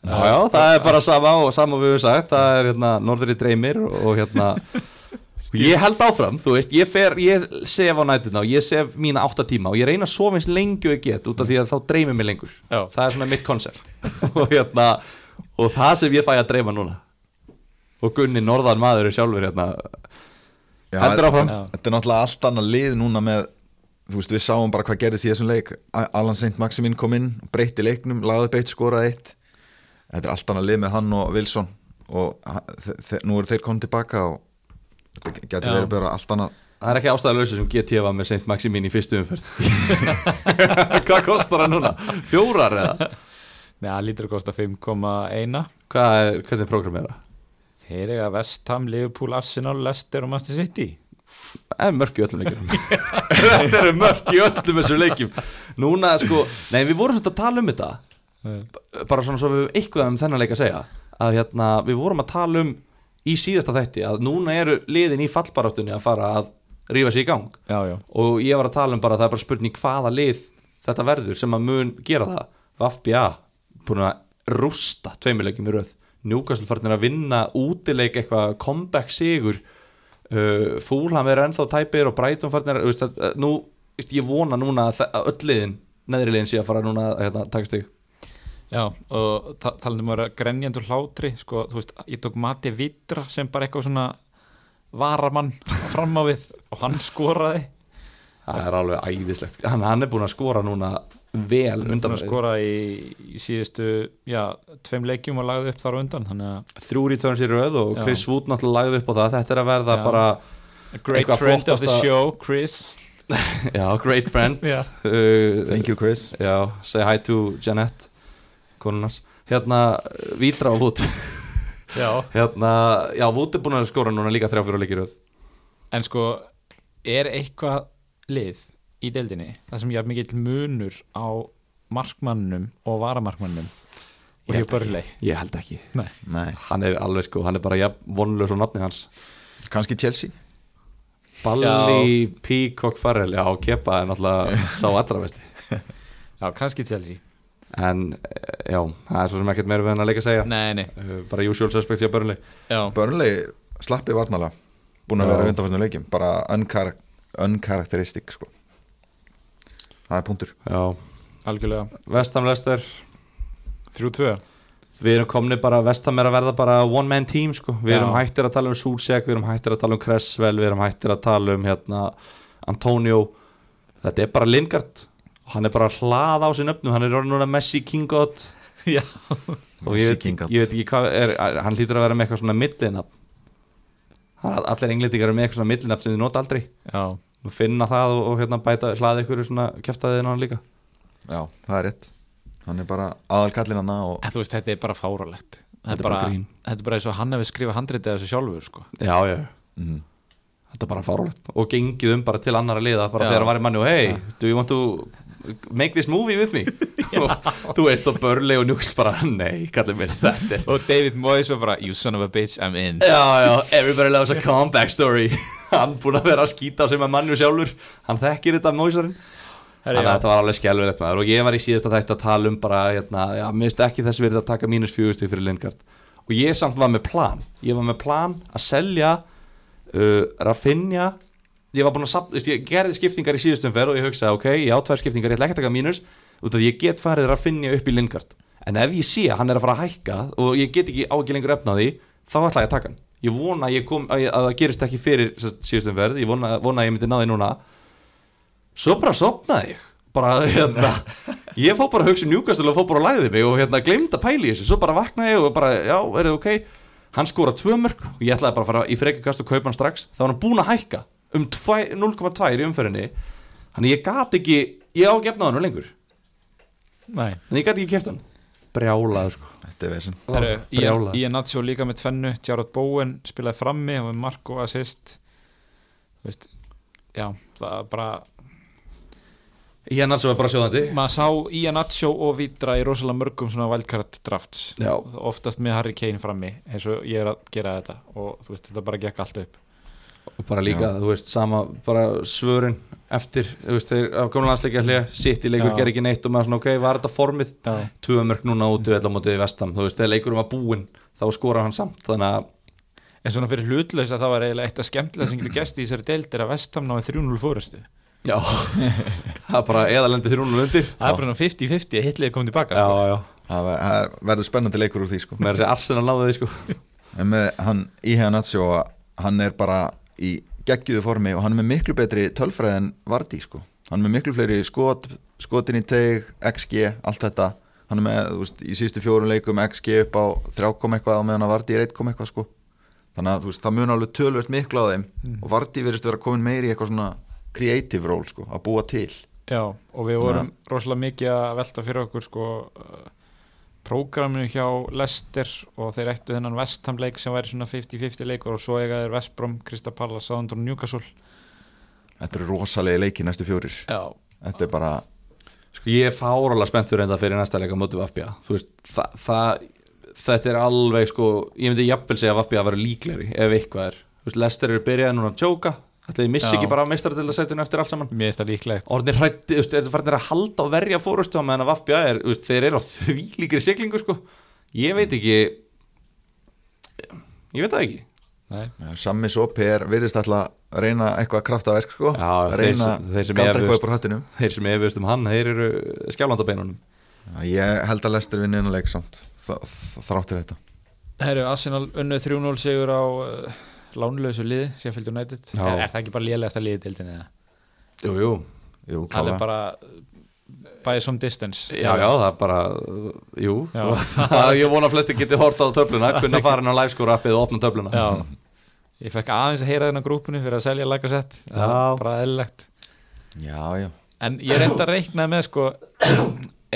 Já, já, það er bara sama og sama við höfum sagt Það er hérna Norðri dreymir og hérna Ég held áfram, þú veist, ég fer, ég sef á nætuna og ég sef mína átta tíma og ég reyna að sofa eins lengi og ég get út af því að þá dreymir mig lengur Já. Það er svona mitt koncept og hérna, og það sem ég fæ að dreyma núna og Gunni Norðan maður er sjálfur hérna Já, Heldur áfram. þetta- Þetta er náttúrulega allt annað lið núna með Þú veist, við sáum bara hvað gerðist í þessum leik Alan St. Maximin kom inn, breytti leiknum lagði upp eitt, skoraði eitt Þetta er allt annað lið með hann og Wilson og nú eru þeir komið tilbaka og þetta getur verið bara allt annað Það er ekki ástæðalösa sem GT var með St. Maximin í fyrstu umferð Hvað kostar hann núna? Fjórar eða? Nei, það lítur að kosta 5,1 Hvað er, hvernig er program er það? Þeir eiga Vestham, Liverpool, Arsenal, Leicester og Manchester City Er mörk í öllum leikjum. Þetta eru mörk í öllum þessum leikjum. Núna sko, nei við vorum svolítið að tala um þetta. Bara svona svo við höfum eitthvað um þennan leik að segja. Að hérna, við vorum að tala um í síðasta þætti að núna eru liðin í fallbaráttunni að fara að rífa sig í gang. Já, já. Og ég var að tala um bara að það er bara spurning hvaða lið þetta verður sem að mun gera það. Vafbja, búin að rústa tveimilegjum í röð. Newcastle farnir að vinna útileik eitthvað comeback sigur uh, Fúlham er ennþá tæpir og Brighton farnir veist, að, nú, veist, ég vona núna að öll liðin neðri liðin sé að fara núna að hérna, taka stig. Já, og ta talandi um grenjandur hlátri sko, þú veist, ég tók Mati Vitra sem bara eitthvað svona varamann fram á við og hann skoraði. Það er alveg æðislegt. Hann, hann er búin að skora núna vel undan að skora í, í síðustu já, tveim leikjum og lagði upp þar á undan þannig að þrjú returns í röð og Já. Chris Wood náttúrulega lagði upp á það. Þetta er að verða Já. bara a great friend of the show, Chris. Já, great friend. Já, uh, Thank you Chris. Já, say hi to Jeanette konunars Hérna, Vítra og Wood. Já. Hérna, já, Wood er búin að skora núna líka þrjá fyrir leikir En sko, er eitthvað lið í deildinni það sem ég haf mikill munur á markmannum og varamarkmannum og held börlei Ég held ekki. Nei, Nei, Hann er alveg sko, hann er bara ja, vonlaus og nafni hans. Kannski Chelsea? Balli, Peacock, Farrell Já, Kepa er náttúrulega sá allra vesti já, kannski Chelsea. En, eh, já, það er svo sem ekkert meira við hann að leika að segja. Nei, nei, uh, Bara usual suspect hjá Burnley. Já, Burnley slappi varnala búin að Já. vera undanfærnum leikjum bara unkar unkarakteristik sko. Það er punktur. Já, algjörlega. Vestham Lester 3-2 Við erum komni bara, Vestham er að verða bara one man team sko, við erum hættir að tala um Súlsek, við erum hættir að tala um Cresswell, við erum hættir að tala um hérna Antonio, þetta er bara Lingard, og hann er bara að hlaða á sin öfnum, hann er orðin núna Messi Kingot Já, og ég Messi veit, King God. ég veit ekki hvað er, hann hlýtur að vera með eitthvað svona millinafn, allir englendingar eru með eitthvað svona millinafn sem þið nota aldrei, já, finna það og, og hérna bæta, hlaða ykkur svona kjæftaðið hann líka. já, það er rétt hann er bara aðalkallin hann og en þú veist, þetta er bara fáralegt Þetta er bara. Þetta er bara eins og hann hefur skrifað handritið þessu sjálfur sko. Já, já, mm, Þetta er bara fárálegt og gengið um bara til annara liða bara Já. þegar hann var í manni og hey, do you want to make this movie with me. Og þú veist og Burnley og Newcastle bara nei, kallið mér þetta er Og David Moyes var bara You son of a bitch, I'm in. Já, já, everybody loves a comeback story. Hann búin að vera að skýta með manni og sjálfur. Hann þekkir þetta Herri, þannig að þetta var alveg skelvilegt maður. Og ég var í síðasta þætti að tala um bara hérna, já, mér finnst ekki þess verið að taka mínus fjögustu fyrir Lingard og ég samt var með plan. Ég var með plan að selja uh, Rafinha ég var búin að, veist, ég gerði skiptingar í síðustum fer og ég hugsaði, ok, ég á tvær skiptingar ég ætla ekki að taka mínus, út af því ég get farið Rafinha upp í Lingard, en ef ég sé að hann er að fara að hækka og ég get ekki á ekki lengur efna því, þá ætla ég að taka hann. Ég vona að, ég kom, að, að það gerist ekki fyrir síðustum ferð, ég vona, vona að ég myndi ná því núna. Svo bara sopnaði ég. Bara hérna ég fór bara að hugsa um Newcastle og fór bara að læði mig og hérna glemd að pæli þessu, svo bara vaknaði og bara, já, er það ok? Hann skora tvö mörg og ég ætlaði bara að fara í frekjukast og kaupa hann strax. Þá var hann búin að hækka um tvæ- 0,2 í umferðinni. Þannig ég gat ekki, ég á að gefna hann lengur. Nei. Þannig ég gat ekki keft hann. Brjálaður sko. Þetta er veginn brjálaður. Ian Nacho líka með tvennu Jarrod Bowen spilaði frammi og með mark og assist. Þú veist, já, það er bara ég er náttúrulega bara sjóðandi. Maður sá Ian Nacho og Vitra í rosalega mörgum svona wildcard drafts. Já. oftast með Harry Kane frammi eins og ég er að gera þetta. Og þú veist, þetta bara gekk allt upp og bara líka, þú veist, sama bara svörin eftir þú veist, þeir af gamla landsleikja hlið, sitt í leikur Já. ger ekki neitt og maður svona, ok, var þetta formið? Já. tvö mörg núna út við allar mótið í vestam þú veist, þegar leikurum var búinn, þá skora hann samt þannig að, En svona fyrir hlutlaus að það var eiginlega eitt að skemmtilega sem getur gæst í þessari deild er að Vestham náði 3-0 fórustu já. Það er bara eðalendi þrjúnul undir Það er bara svona 50-50 að hitliði komið tilbaka já, sko. já, það ver- það verður spennandi leikur úr því sko. Með þessi Arsenal náðu því sko. En með hann Ihe Nacho hann er bara í geggjúðu formi og hann er með miklu betri tölfræði en Vardí sko. Hann er með miklu fleiri skot skotin í teg, XG, allt þetta. Hann er með, þú veist, í síðustu fjórum leikum XG upp á 3, kom eitthvað og meðan að Vardí er 1, kom eitthvað sko. Þannig að þú veist, það mun alveg tölvöld miklu á þeim og Vardí verðist vera komin meiri í eitthvað svona creative role sko, að búa til. Já, og við vorum rosalega mikið að velta fyrir okkur sko prógraminu hjá Lester og þeir ættu þennan Vestham leik sem væri svona 50-50 leikur og svo eiga þeir Vestbrom, Krista Palla, Sándrún, Newcastle. Þetta eru rosalegi leiki næstu fjórir. Já, þetta er bara, Sko ég er fáralega spenntur enda fyrir næsta leika mótu Vafbja þetta er alveg sko, ég myndi jafnvel segja að Vafbja að vera líklegri ef eitthvað er. Lester eru byrjað núna að tjóka Ætli þið missi ekki bara meistaradeildasætinu eftir allt saman? Mér finnst það líklegt. Orðin hrætti, þú veist, er það farin að halda og verja fórustu á meðan að Vafbja er, þú veist, þeir eru á því líkri siglingu sko. Ég veit ekki. Ég veit það ekki. Nei. ja, Sammi Sopi er virðist alltaf að reyna eitthvað kraftaverk sko, Já, reyna þeir sem efust. Þeir sem efust um hann, þeir eru skjálfandabeinunum Já, ég held að Lester vinni innan leik samt þ- þ- þráttur þetta. Herru, Arsenal unnu 3-0 sigur á uh, lánlösu liði, Sheffield United. Já. er, er það ekki bara lélegasta liði deildinni eða? Jú, jú, Jú, klálega. er bara by some distance. Já, já, það er bara, jú. Það, Ég vona að flesti geti hort á töfluna. Kunna fara inn á livescore appið og opna töfluna. Já, ég fekk aðeins að heyra þennan grúpunni fyrir að selja lagasett Já. bara eðlilegt. Já, já. En ég reynda að reikna með sko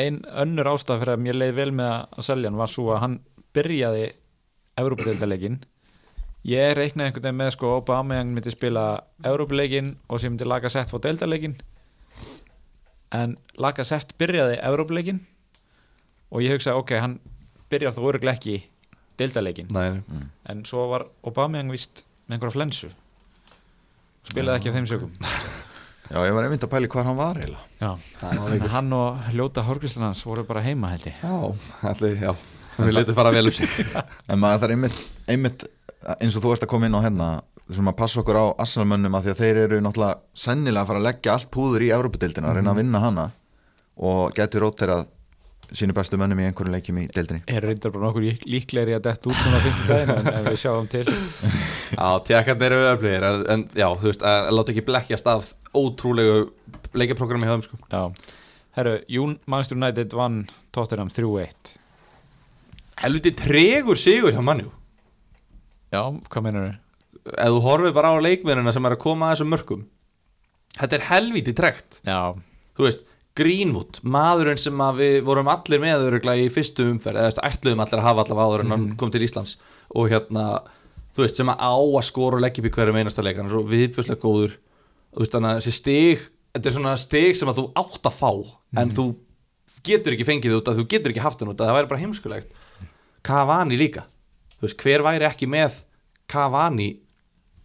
ein önnur ástæð fyrir að mér leið vel með að selja hann var svo að hann byrjaði Európa-deildarleikin ég reiknaði einhvern veginn með sko Aubameyang myndi spila Európa-leikin og sem myndi lagasett fá deildarleikin en lagasett byrjaði Európa-leikin og ég hugsaði ok, hann byrjar þá öruglega ekki deildarleikin Nei, en svo var Aubameyang vist með einhverja flensu. Spilaði ekki af þeim sögum Já, ég var einmitt að pæli hvað hann var eiginlega. Hann og ljóta hórgríslan hans voru bara heima held ég. Já, allir, já Við letum fara vel um sig En maður þarf einmitt, einmitt eins og þú ert að koma inn á hérna þessum að passa okkur á Arsenalmönnum að því að þeir eru náttúrulega sennilega að fara að leggja allt púður í Európa-deildina að reyna að vinna hana. Og getur róterað sínu bestu mönnum í einhverjum leikjum í deildinni. Er reyndar bara nokkur lík- líklegri að detta út á 50 daginn en, en við sjáum til. Já, tjekkandi eru öflugir en, en já, þú veist, að láta ekki blekkjast af ótrúlegu leikjaprogrammi hjá þeim sko. Já, herru, Jún Manchester United vann Tottenham 3-1 Helviti tregur sigur hjá mannjú Já, hvað meinar þau? Ef þú horfið bara á leikmennina sem er að koma að þessum mörkum Þetta er helviti trekt Já, Þú veist, Greenwood, maðurinn sem við vorum allir með öruglega í fyrstu umferð eða ætluðum allir að hafa allavega áður en hann kom til Íslands. Og hérna, þú veist, sem að á að skora og leggja upp í hverjum einasta leik hann er svo viðbjörslega góður. Þú veist, þannig að þessi stig þetta er svona stig sem að þú átt að fá en þú getur ekki fengið út að þú getur ekki haft hann út að það væri bara heimskulegt Cavani líka. Veist, hver væri ekki með Cavani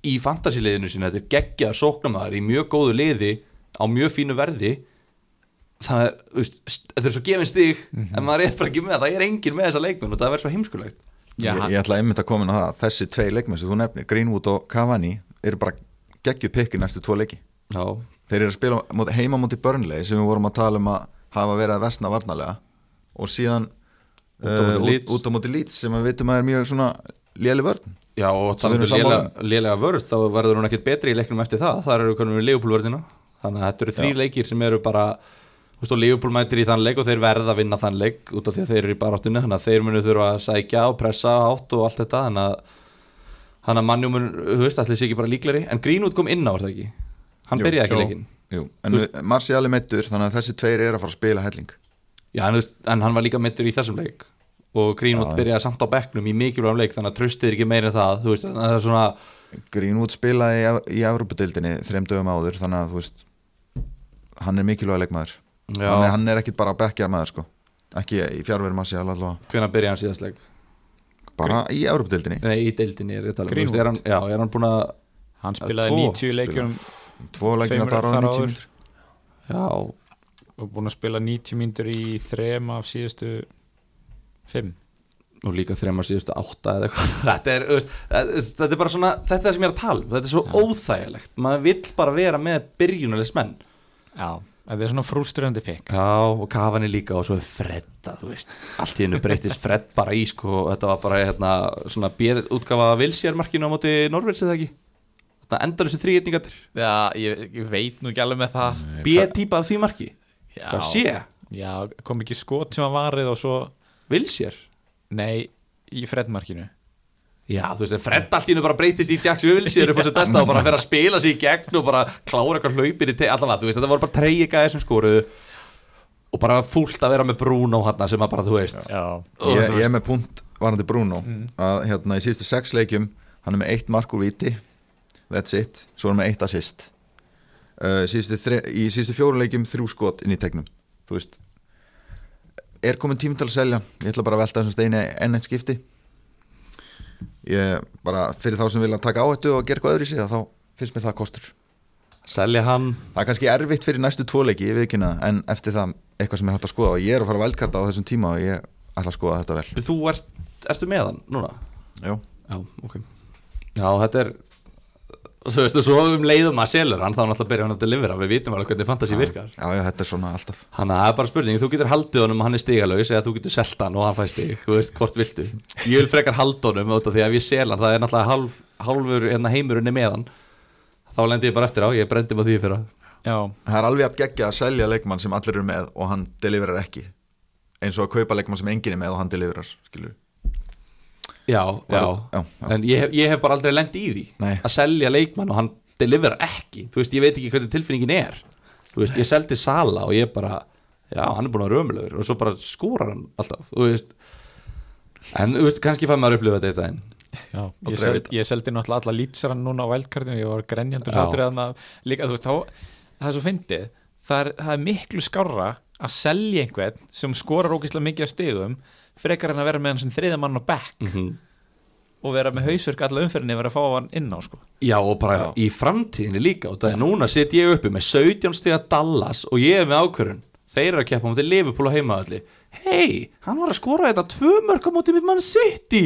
í fantasiliðinu sínu, þetta er geggjað sóknamaður í mjög góðu liði á mjög fínu verði. Það er, veist, st- þetta er svo gefin stig en maður er bara ekki með, það. Er engin með þessa leikmenn og það verður svo heimskulegt. Já, ég, ég ætla einmitt að koma inn á það. Þessi tvei leikmenn sem þú nefnir, Greenwood og Cavani eru bara geggju pikki næstu tvo leiki. Já, þeir eru að spila móti, heima múti Burnley sem við vorum að tala um að hafa verið að vesna varnalega og síðan Út á móti Leeds. út, á móti Leeds sem við vitum að er mjög svona léli vörn. Já og erum um sammála. lélega, vörð þá verður hún ekkert betri í leiknum eftir það. Það eru konum við Leopold-vörðina þannig að þetta eru þrý leikir sem eru bara þú veist og Leopold mætir í þann leik og þeir verða að vinna þann leik út af því að þeir eru í baráttunni. Þannig að þeir munu þurfa að sækja og pressa átt og allt þetta. Þannig að þannig að mannjum mun, þú veist, allir sé ekki bara líkleri en Greenwood kom inn á, það ekki? Hann byrjaði ekki jú. leikin Jú, en við, Marcial er meittur þannig að þessi tveir eru að fara að spila helling. Já, en, en hann var líka mittur í þessum leik og Greenwood byrjaði samt á bekknum í mikilvægum leik þannig að tröstið er ekki meira en það þú veist, að það er svona Greenwood spilaði í, í Evropadeildinni þreim dögum áður þannig að þú veist hann er mikilvæg leikmaður. Já. hann er, hann er ekkit bara bekkjar maður sko. Ekki í fjárveru Marcial allavega. Hvenær byrjaði hann síðast leik? Bara í Evropadeildinni Nei, í deildinni er ég að tala um, þú Greenwood. er hann, Já, er hann búin að hann spilaði tvo 90 leikjum Tvo Tveimur þar á þar 90 áður. mínútur. Já, og búin að spila 90 mínútur í þrem af síðustu fimm. Og líka þremar síðustu átta eða eitthvað. Þetta er, veist, þetta er bara svona þetta er það sem ég er að tala um, þetta er svo Já. óþægilegt. Maður vill bara vera með byrjunalis menn já, þetta er svona frúströndi pikk Já, og Cavani líka og svo er Fredda, þú veist. Allt í hennu breytist Fred bara í sko, þetta var bara hérna, svona bjöð útgafa Vilsjármarkinu á móti Norvils eða ekki? Þetta endar þessu þrýgetningatir já, ég, ég veit nú ekki alveg með það. B-típa af því marki, já, já, kom ekki skot sem var varið og svo, Vilsjár nei í freddmarkinu Já, þú veist, en Fred allt í hennu bara breytist í Jax Vilsjár upp á þessu testa og bara fer að spila sig í gegn og bara klára eitthvað hlaupir í te allavega, þú veist, þetta voru bara treyja gæði sem skoruðu og bara fúlt að vera með Bruno hann sem að bara, þú veist já, Og ég, þú ég er með punkt varandi Bruno. Að hérna í síðustu sex leikjum hann er með eitt mark úr viti that's it, svo er hann með eitt assist. Uh, síðustu í síðustu fjóru leikjum þrjú skot inn í tegnum. Þú veist er komin tími til að selja. Ég ætla bara að velta þessum steini enn eitt skipti. Ég bara fyrir þá sem vilja taka áhættu og gera eitthvað öðru í sig þá finnst mér það kostur. Selja hann. Það er kannski erfitt fyrir næstu tvo leiki ég veit ekki það, en eftir það eitthvað sem er hægt að skoða. Og ég er að fara að vældkarta á þessum tíma og ég ætla að skoða þetta vel. Þú ert, ertu með hann núna? Jú. Já, ok. Já, þetta er Þú veist, og svo um leiðum að selur hann þá náttúrulega byrja hann að delivera, við vitum alveg hvernig fantasi virkar. Já, já, þetta er svona alltaf. Þannig að það er bara spurning, þú getur haldið honum og hann er stigalaus eða þú getur selt hann og hann fæ stig þú veist, hvort viltu. Ég vil frekar halda honum út af því að ef ég sel hann, það er náttúrulega hálf, hálfur hérna, heimurinn er með hann. Þá lendi ég bara eftir á, ég brendi mig á því fyrir já, það er alveg að gegja að selja leikmann sem allir eru með og hann deliverar ekki. Eins og að kaupa leikmann sem enginn er með og hann deliverar skilur Já, já, já, já. en ég ég hef bara aldrei lendi í því Nei. að selja leikmann og hann delivera ekki. Þú veist, ég veit ekki hvernig tilfinningin er. Þú veist, ég seldi Sala og ég bara já, hann er búin að vera ömulegur og svo bara skórar hann alltaf, þú veist. En, þú veist, kannski fæ maður að upplifa þetta einn já. Ég, sel, ég seldi náttúrulega alla lýtsarann núna á vældkartinu ég var grenjandur líka, þú veist, þá, það er svo fyndið. Það er, það er miklu skárra að selja einhvern sem skorar ógeðslega mikið af stigum frekar en að vera með hann sem þriða mann á back mm og vera með hausverk alla umferðinni vera að fá hann inn á sko. Já, og bara Já. í framtíðinni líka og það er núna set ég uppi með 17 stiga Dallas og ég er með ákvörun þeir eru að keppa móti Liverpool og heimaðalli hei, hann var að skora þetta tvö mörg á móti með mann City.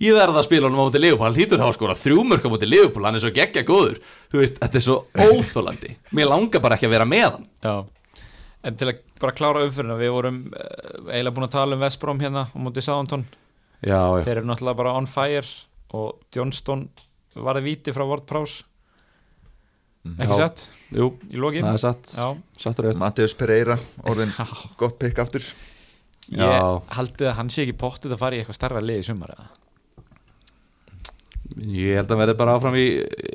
Ég verða að spila hann móti Liverpool. Hann hlýtur þá að skora þrjú mörg á móti Liverpool hann er svo geggja góður. Þú veist, þetta er svo óþólandi mér langar bara ekki að vera með hann. Já, en til að bara klára umfyrirna við vorum uh, eiginlega búin að tala um Vestbróm hérna á móti Sáðantón Já, já, þeir eru náttúrulega bara on fire og Johnston varði víti frá Ward Prowse. Ekki Já. sett jú, í lokin? Það er satt. Já, sattur auðvitað Mateus Pereira, orðin gott pikk aftur. Já. ég haldið að hann sé ekki pottið að fara í eitthvað starra lið í sumar eða? Ég held að hann verði bara áfram í,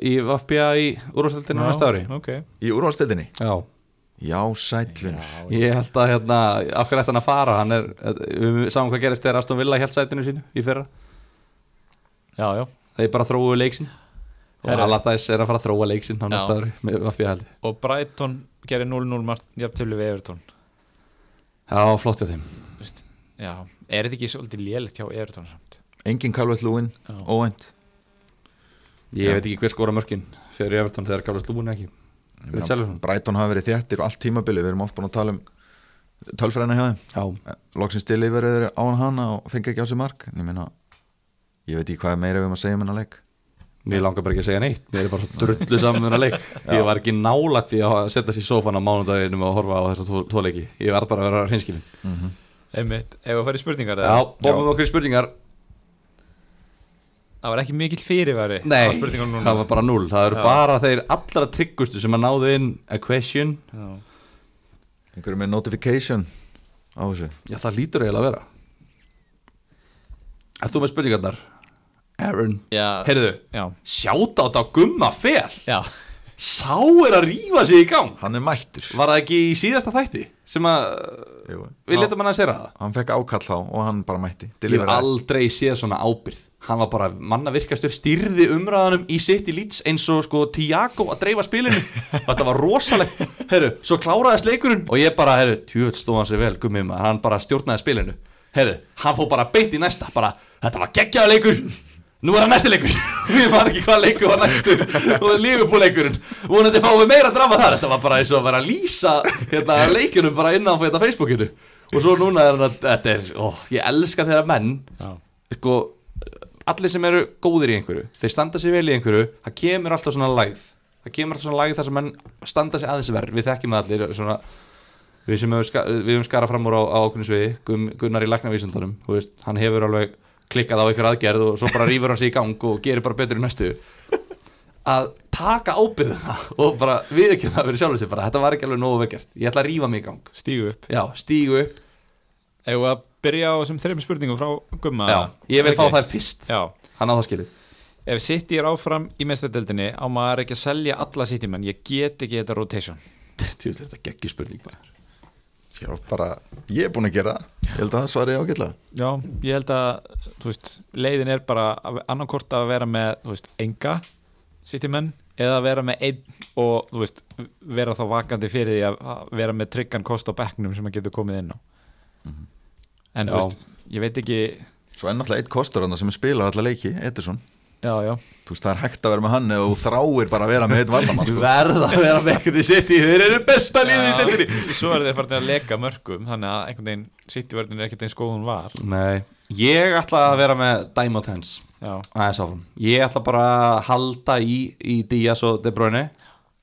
í VFBA í úrvarsleldinu næsta ári. ok. Í úrvalstildinni Já, Já, sætlun ég held að hérna, af hverju ætti hann að fara? Hann er, við sáum hvað gerist þegar Aston Villa held sætinu sínu í fyrra. Já, já, þeir bara þróuðu leiksin og. Allardyce er að fara að þróa leiksin á næsta ári með VFBA held og Brighton gerir 0-0 margt jafntölu við Everton. Já, flott hjá þeim. Vist? Já, er þetta ekki svolítið lélegt hjá Everton samt? Engin Calvert Lúin, óvænt. Ég Já. veit ekki hver skora mörkin fyrir Everton þegar Carlos Lúin ekki Brighton hafa verið þéttir og allt tímabili við erum oft búin að tala um tölfræðina hjá þeim. Já, loksins deliverið á hann hana og fengi ekki á sig mark. En ég meina ég veit ekki hvað er meira við um að segja um hennar leik. Mér langar bara ekki að segja neitt. Mér er bara svo drullu saman með þennan leik. Ég var ekki nálægt því að setja sér í sófan á mánudaginum og horfa á þessa tvo, tvo leiki. Ég verð bara að vera hreinskilin Einmitt, ef að fara í spurningar Já, bóðum okkur í spurningar Það var ekki mikill fyrirværi Nei, það var bara null Það eru Já. bara þeir allra tryggustu sem að náðu inn a question. Já. einhverju með notification á þessu. Já, það lítur eiginlega að vera. Er þú með spurningarnar? Aaron. Já, Heyrðu, já, sjáta á þetta gumma fel. Já. Sá er að rífa sig í gang. Hann er mættur. Var það ekki í síðasta þætti sem að Jú. við letum hann að segja það. hann fekk ákall þá og hann bara mætti. Ég hef aldrei séð svona ábyrð Hann var bara mannavirkastur stýrði umræðanum í sitt í lýts eins og sko Tiago að dreifa spilinu. Þetta var rosalegt. Herru, svo kláraðist leikurinn og ég bara, herru, tjöld stóð hann sér vel gummið maður, hann bara stjórnaði spilinu. Herru, hann fór bara beint í næsta bara, þetta var geggjaða leikur nú er það næsti leikur. Ég fann ekki hvað leikur var næstu og lífupúleikurinn vonandi fáum við meira drama þar. Þetta var bara eins og að vera að lýsa hérna, leikunum bara innan fyrir þetta Facebookinu. Og svo núna er þetta, er, ó, ég elska þeirra menn. Sko, allir sem eru góðir í einhverju þeir standa sér vel í einhverju það kemur alltaf svona lægð. Það kemur alltaf svona lægð þar sem menn standa sér aðeins verð við þekkjum allir svona, við sem við hefum skarað fram úr á, á okkurnu sviði. Gun- Gunnar í læknavísundunum hann hefur alveg klikkað á einhver aðgerð og svo bara rýfur hann sig í gang og gerir bara betur í næstu. Að taka ábyrðina og bara viðkynna að vera sjálfur sér bara þetta var ekki alveg nógu vekkert, ég ætla að rýfa mig í gang. Stígu upp. Já, stígu upp. Eða að byrja á þessum þreim spurningum frá Gumma? Já, ég vil Ok. fá þær fyrst. Já, hann á það skilið. Ef City er áfram í mestadeldinni á maður ekki að selja alla City menn? Ég get ekki þetta rotation. Þetta geggi spurning bara Já, bara, ég er búin að gera það. Ég held að það svari ágætlega. Já, ég held að þú veist, leiðin er bara annarkort að vera með þú veist, enga City menn eða vera með einn og þú veist, vera þá vakandi fyrir því að vera með tryggan kost á bekknum sem að getur komið inn á. En þú Já. veist, ég veit ekki Svo er náttúrulega eitt kostur hann sem spilar alla leiki, Edison já, já, Þú veist, það er hægt að vera með hann eða þú þráir bara að vera með eitt varnamann sko. verða að vera með eitthvað í sitt í þeir eru besta liðið í deildinni. Svo er þeir farin að leka mörgum þannig að einhvern veginn City-vörðin er ekkert eins góð og hún var. Nei, ég ætla að vera með Diamond Hands já, aðeins áfram. Ég ætla bara að halda í, í Díaz og De Bruyne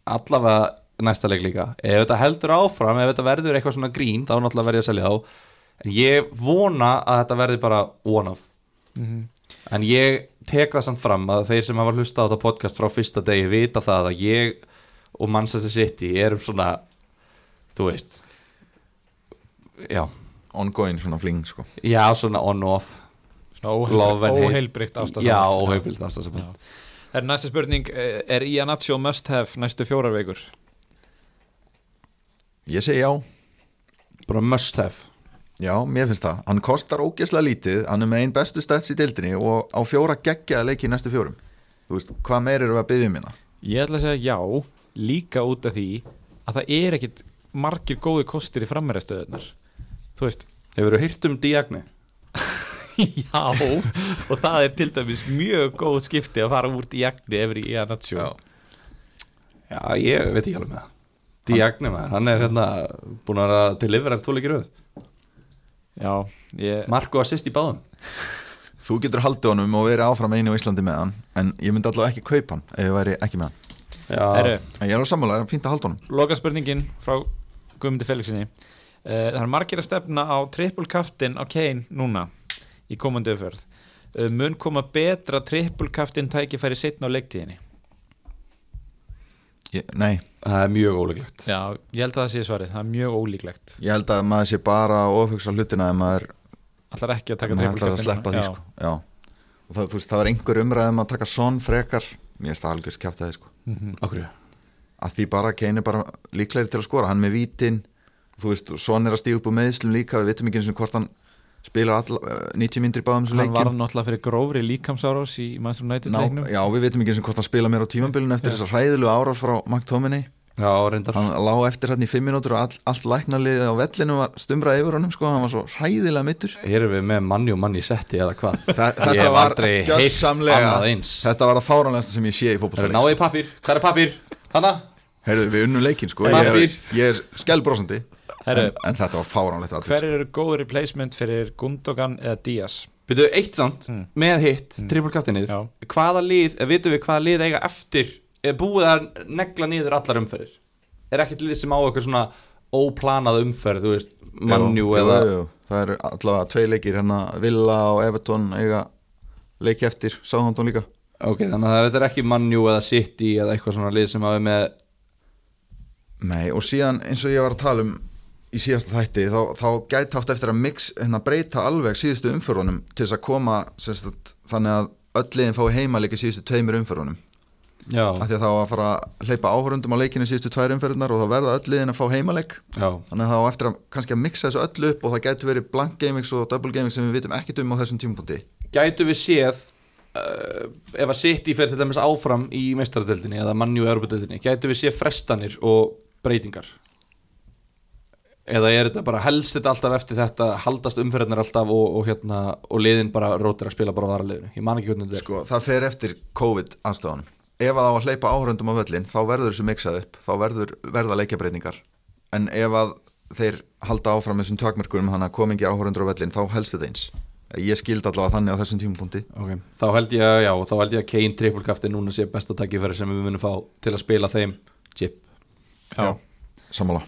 allavega næsta leik líka. Ef þetta heldur áfram, ef þetta verður eitthvað svona grín þá náttúrulega verður ég að selja þá. En ég vona að þetta verði bara one off. Mhm. en ég tek það samt fram að þeir sem hafa hlusta á þetta podcast frá fyrsta degi vita það að ég og Manchester City erum svona þú veist já, Ongoing svona fling sko. já svona on off. Svona Love and hate. óheilbrygt ástasamband já, óheilbild ástasamband Það er næsta spurning, eh, er Iannaccio must have næstu fjórar vikur? Ég segi já. Bara must have Já, mér finnst það. Hann kostar ógeðslega lítið, hann er með einn bestu stats í deildinni og á fjóra geggjaða leiki í næstu fjórum. Þú veist, hvað meir eru að byggja um hérna? Ég ætla að segja já, líka út af því að það er ekkit margir góði kostir í frammeirastöðunar Þú veist hefur þú hýrt um Diagne? Já, og það er til dæmis mjög góð skipti að fara úr Diagni yfir í Iannaccio Já. já, ég veit ekki alveg með það Diagne maður, hann er hérna búin að til yfir að tóleikir auð Já, ég Marko assist í báðum. Þú getur haldið honum og verið áfram einu í Íslandi með hann, en ég myndi allavega ekki kaupa hann ef ég væri ekki með hann. já, Herru, En ég er á sammála, það er fínt að halda honum. loka spurningin frá Guðmundi Felixinni. Uh, Það er margir að stefna á triple kaftin á Kane núna í komandi öförð uh, mun koma betra triple kaftin tækifæri setna á leiktíðinni Ég, nei, það er mjög óleiklegt Já, ég held að það sé svarið, það er mjög ólíklegt. Ég held að maður sé bara að ofhugsa hlutina ef maður, Allar ekki að taka maður ætlar að sleppa því, sko. Já. Og það, veist, það var einhver umræðum að taka son frekar, mér finnst það algjörst kjátt því, sko. Mhm. okkur að því bara Kane er bara líklegri til að skora. Hann með vítin, þú veist Son er að stíða upp úr meðslum líka, við veitum ekki eins og hvort hann spilar all, 90 myndir í báðum þessum Hann var náttúrulega fyrir grófri líkamsárás í Manchester United leiknum. já, við veitum ekki eins og hvort hann spila mér á tímambilinu eftir Já. þessar hræðilu árás frá McTominay já, reyndar. Hann lá eftir hann í 5 minútur og all, allt læknaliðið á vellinu var stumrað yfir honum sko, hann var svo hræðilega mittur hér erum við með manni og manni setti eða hvað? Þa, þetta var gjössamlega annað eins. þetta var að fáranlegasta sem ég sé í fótbollleik náðu í pappir, hvað er pappir? Hanna? Heyrðu, við unnum leikin sko, ég er, ég er skellbrósandi Herru, en, en þetta var fáranlegt atvik, Hver eru góð replacement fyrir Gundogan eða Díaz? Byrju, eitt samt, Mm. með hitt, mm. trippulkaftinnið Já. Hvaða lið, eh, vitum við hvaða lið eiga eftir Er búið að negla niður allar umferðir Er ekkert lið sem á eitthvað svona óplanað umferð, þú veist Mannjú Jú, eða jú, jú. það eru allavega tvei leikir hérna Villa og Everton eiga leiki eftir, Sáhandón líka Ok, þannig að þetta er ekki Mannjú eða City eða eitthvað svona lið sem hafi með Nei, og síðan eins og ég var að tala um í síðasta þætti, þá, þá gæti haft eftir að mix, hérna, breyta alveg síðustu umförunum til þess að koma sagt, þannig að öll liðin fái heimaleiki síðustu tveimur umförunum af því að þá að fara að hleypa áhörundum á leikinu síðustu tvær umförunar og þá verða öll liðin að fá heimaleik. Já, þannig að þá eftir að kannski að mixa þessu öllu upp og það gæti verið blank gamings og double gamings sem við vitum ekkit um á þessum tímapunkti. Gætu við séð uh, ef að City fer til dæmis áfram í meistaradeldinni eða Mannjú í Europadeldinni gætu við séð frestanir og breytingar eða er þetta bara helst þetta alltaf eftir þetta haldast umferðinir alltaf og, og, hérna, og liðin bara rótir að spila bara varaliðinu? Ég man ekki hvernig þetta er. Sko, það fer eftir COVID anstæðanum ef að á að hleypa áhörundum á völlin þá verður þessu miksað upp, þá verður verða leikjabreitingar en ef að þeir halda áfram þessum takmörkunum þannig að komingir áhörundur á völlin þá helst þetta eins. Ég skildi allavega þannig á þessum tímapunkti. Okay. þá held ég að, já, þá held ég að Kane trippulkafti núna sé besta takkifæri sem við munum fá til að spila þeim chip. Já. sammála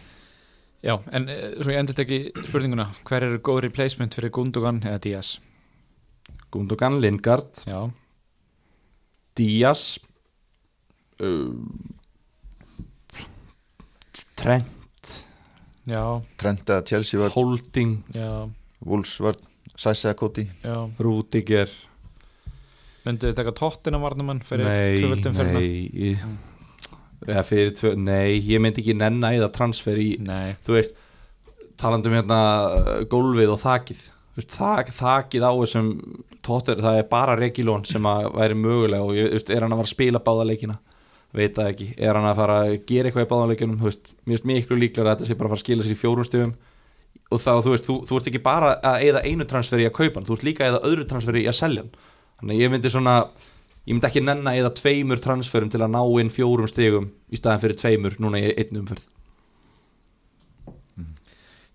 Já, en eh, svo ég endur tekki spurninguna. Hver eru góð replacement fyrir Gundogan eða Díaz? Gundogan, Lingard, Já, Díaz uh, Trent. Já, Trent eða Chelsea vörð, Holding, já, Wolves vörð Sæs eða Koti já. Rudiger. Myndu þið taka tóttina varnumann fyrir Nei, tvöföldum fyrir nei ég, eða fyrir tvö, nei, ég myndi ekki nenna eða transfer í, Nei, þú veist talandi um hérna uh, gólfið og þakið. Þú veist, þak, þakið á þessum tóttir, það er bara Regilón sem að væri mögulega og ég, þú veist, er hann að fara að spila báðaleikina veit það ekki, er hann að fara að gera eitthvað í báðaleikinum, þú veist, mér finnst miklu líklega að þetta sé bara að fara að skila sér í fjórum stöðum og þá, þú veist, þú, þú ert ekki bara að eða einu transferi að kaupa hann, þú ert líka að eða öðru transferi að selja hann, þannig að ég myndi svona ég myndi ekki nenna eða tveimur transferum til að ná inn fjórum stegum í staðan fyrir tveimur núna í einn umferð.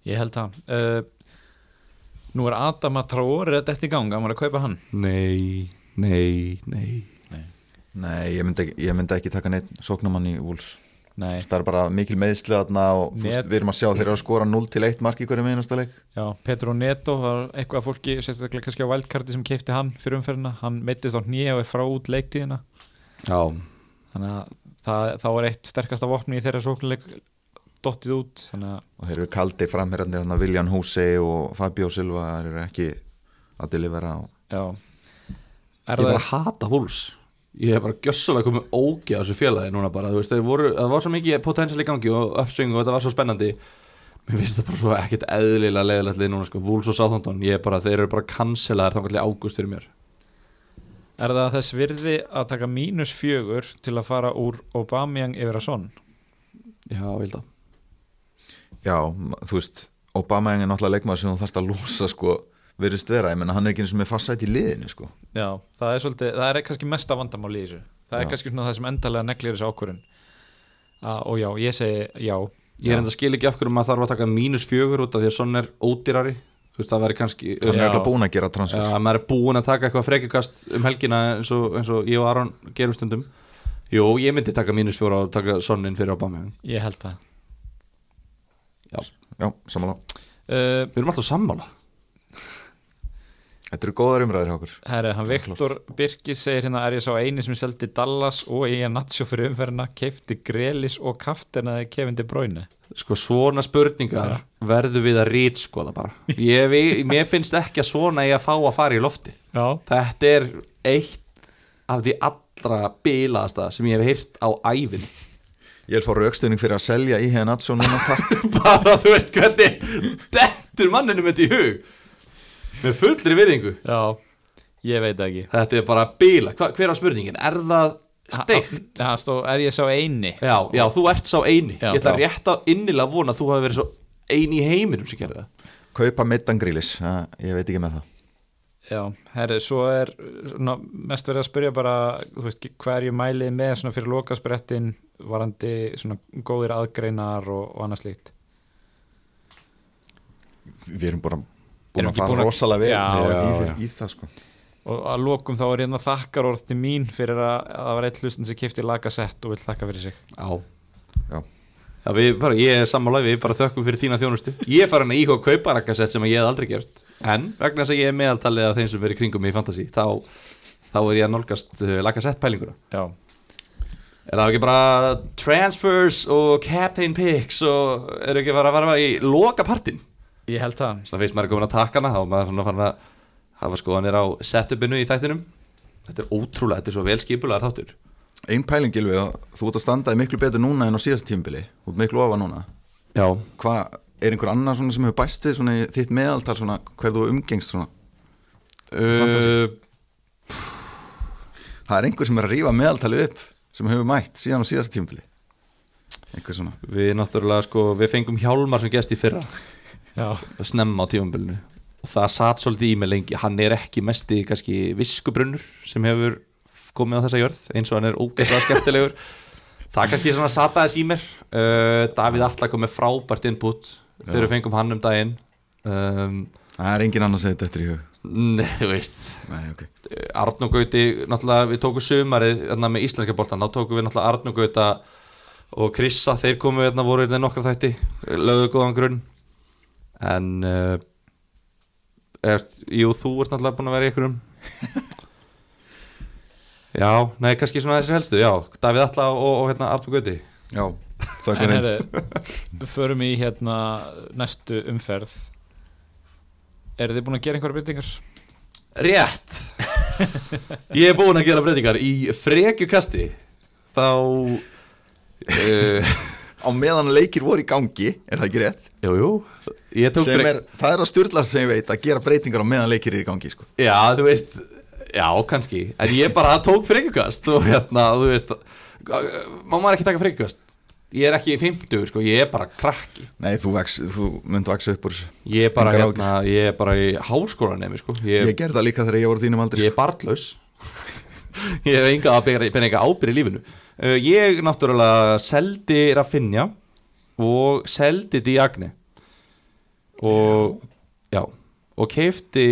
Ég held það. Uh, Nú er Adama Traore þetta í gang, hann var að kaupa hann? Nei, nei, nei. Nei, ég myndi, ekki- ég myndi ekki taka neitt sóknamann í Wolves Nei, það er bara mikil meðsli þarna og Net- við erum að sjá þeir eru að skora 0 til 1 mark í hverju meðinasta leik. Já, Petro Neto var eitthvað fólki, sérstaklega kannski á wildcardi sem keipti hann fyrir umferðina, hann meittist á nýja og er frá út leiktíðina. Já, þannig að það, þá er eitt sterkasta vopni í þeirra sóknuleik dottið út. Þannig að og þeir eru kaldir framherjarnir hérna Viljan Húsey og Fabio Silva eru ekki að delivera og já. Ég er bara það, hata húls Ég hef bara gjössalega komið ógi á þessu félagi núna bara, þú veist, þeir voru, það var svo mikið potensial í gangi og uppsving og þetta var svo spennandi. Mér finnst þetta bara svo ekkert eðlilega leiðilegt lið núna, sko, Wolves og Southampton ég er bara, þeir eru bara cancelaðir þannig í ágúst fyrir mér. Er það þess virði að taka mínus fjögur til að fara úr Aubameyang yfir að sonn Já, vil það já, þú veist Obama er náttúrulega leikmaður sem þú þarfst að lúsa sko, virðist vera, ég menna hann er ekki eins og með farsætt í liðinu sko. já, það er svolítið, það er kannski mesta vandamál í þessu. Það er Já. kannski svona það sem endalega neglir þessu ákvörun og já, ég segi já. Ég er enda að skil ekki af hverju maður þarf að taka mínus fjögur út af því að svona er ódýrari. Þú veist, það væri kannski hann er Já. alltaf búin að gera transfer. Já, að maður er búinn að taka eitthvað frekjukast um helgina eins og, eins og ég og Aron gerum stundum. Jú, ég myndi taka mínus fjóra og taka sonnin fyrir Obama ég held það. Já, samanlá, uh, Við erum alltaf sammála þetta eru góðar umræðir hjá okkur. Herri, hann Það er Viktor Birkis segir hérna er ég sá eini sem seldi Dallas og ég er natsjó fyrir umferðina? Keifti Grelis og kaftenaði Kevin De Bruyne? Sko svona spurningar verður við að rítskoða bara. Ég, Mér finnst ekki að svona ég að fá að fara í loftið. Já, Þetta er eitt af því allra bilaðasta sem ég hef heyrt á ævin ég vil fá raukstöðning fyrir að selja í hérna svo núna Bara þú veist hvernig dettur manninu þetta í hug með fullri virðingu já, ég veit ekki Þetta er bara bila, Hva, hver á spurningin? Er það steikt? það stóð, er ég sá eini Já, já, þú ert sá eini Já. Ég ætla Já. rétt að innilega vona að þú hafi verið svo eini í heiminum sem gerði það kaupa meittan grílis, ég veit ekki með það Já, herri, svo er svona, mest verið að spyrja bara þú veist, hverju mælið með svona fyrir lokasprettin varandi svona góðir aðgreinar og, og annað slíkt við erum bara búin að fara rosalega vel. Já, í, já, í, í það sko. Og að lokum þá er hérna þakkar orð til mín fyrir að, að það var eitt hlustin sem kifti lagasett og vil þakka fyrir sig. Já. Já. Bara, ég er sammála, við bara þökkum fyrir þína þjónustu. Ég er farin að íhuga að kaupa rakkasett sem að ég hef aldrei gert. En? Vegna þess að ég er meðaltalið af þeim sem verið kringum mig í fantasy Þá, þá er ég að nálgast uh, lakkasett pælinguna. Já, Er það ekki bara transfers og captain picks og er ekki bara að fara í loka partin? Ég held það. Svona fyrst maður er komin að taka hana þá er maður svona farin að hafa skoðanir á setupinu í þættinum. Þetta er ótrúlega, þetta er svo vel skipulegar þáttur. Ein pæling Gylfi að þú ert að standa miklu betur núna en á síðast tímbili þú ert miklu ofa núna. Já, hvað, er einhver annar svona sem hefur bæst við svona þitt meðaltal svona hver þú umgengst svona? Uh, það er einhver sem er að rífa meðaltalið upp sem hefur mætt síðan á síðast tímbili einhver svona. Við náttúrulega sko, við fengum Hjálmar sem gest í fyrra snemma á tímambilinu og það satt svolítið í mig lengi. Hann er ekki mesti kannski viskubrunnur sem hefur komið á þessa jörð eins og hann er ógeðslega skemmtilegur. Það kannski svona sata þess í mér. Uh, Davíð Atla kom með frábært input þegar við fengum hann um daginn. Um, Það er engin annars þetta eftir í hug. Nei, þú veist. Nei, ok. Arnó Gauti, náttúrulega við tókum sumarið hérna, með íslenska boltan, þá tókum við náttúrulega Arnó Gauta og Krissa þeir komu hérna, voru hérna nokkra þætti lögðu góðan grunn en uh, er, jú, þú ert náttúrulega búin að vera í einhverjum. Já, nei, kannski svona þessi helstu, já. Davíð Atla og, og hérna Arnó Gauti. Já, þakka en reynd hefði Förum í hérna næstu umferð. Eru þið búin að gera einhverja breytingar? Rétt. Ég er búin að gera breytingar. Í frekjukasti þá uh, Á meðan leikir voru í gangi, er það ekki rétt? Jú, jú Er, það er að styrlast sem ég veit að gera breytingar á meðan leikir eru í gangi sko. Já, þú veist Já, kannski. En ég bara tók frekjukast og hérna, þú veist Má maður ekki taka frekjukast Ég er ekki í 50, sko, ég er bara krakki. Nei, þú, vex, þú mynd vaksa upp úr þessu. Ég er bara, hérna, ég er bara í háskólanemi, sko. Ég Ég, gerði það líka þegar ég voru þínum aldrei ég er barnlaus. Ég hef enga ábyrð í lífinu. Uh, Ég náttúrulega seldi Rafinha og seldi Diagne og já, og keifti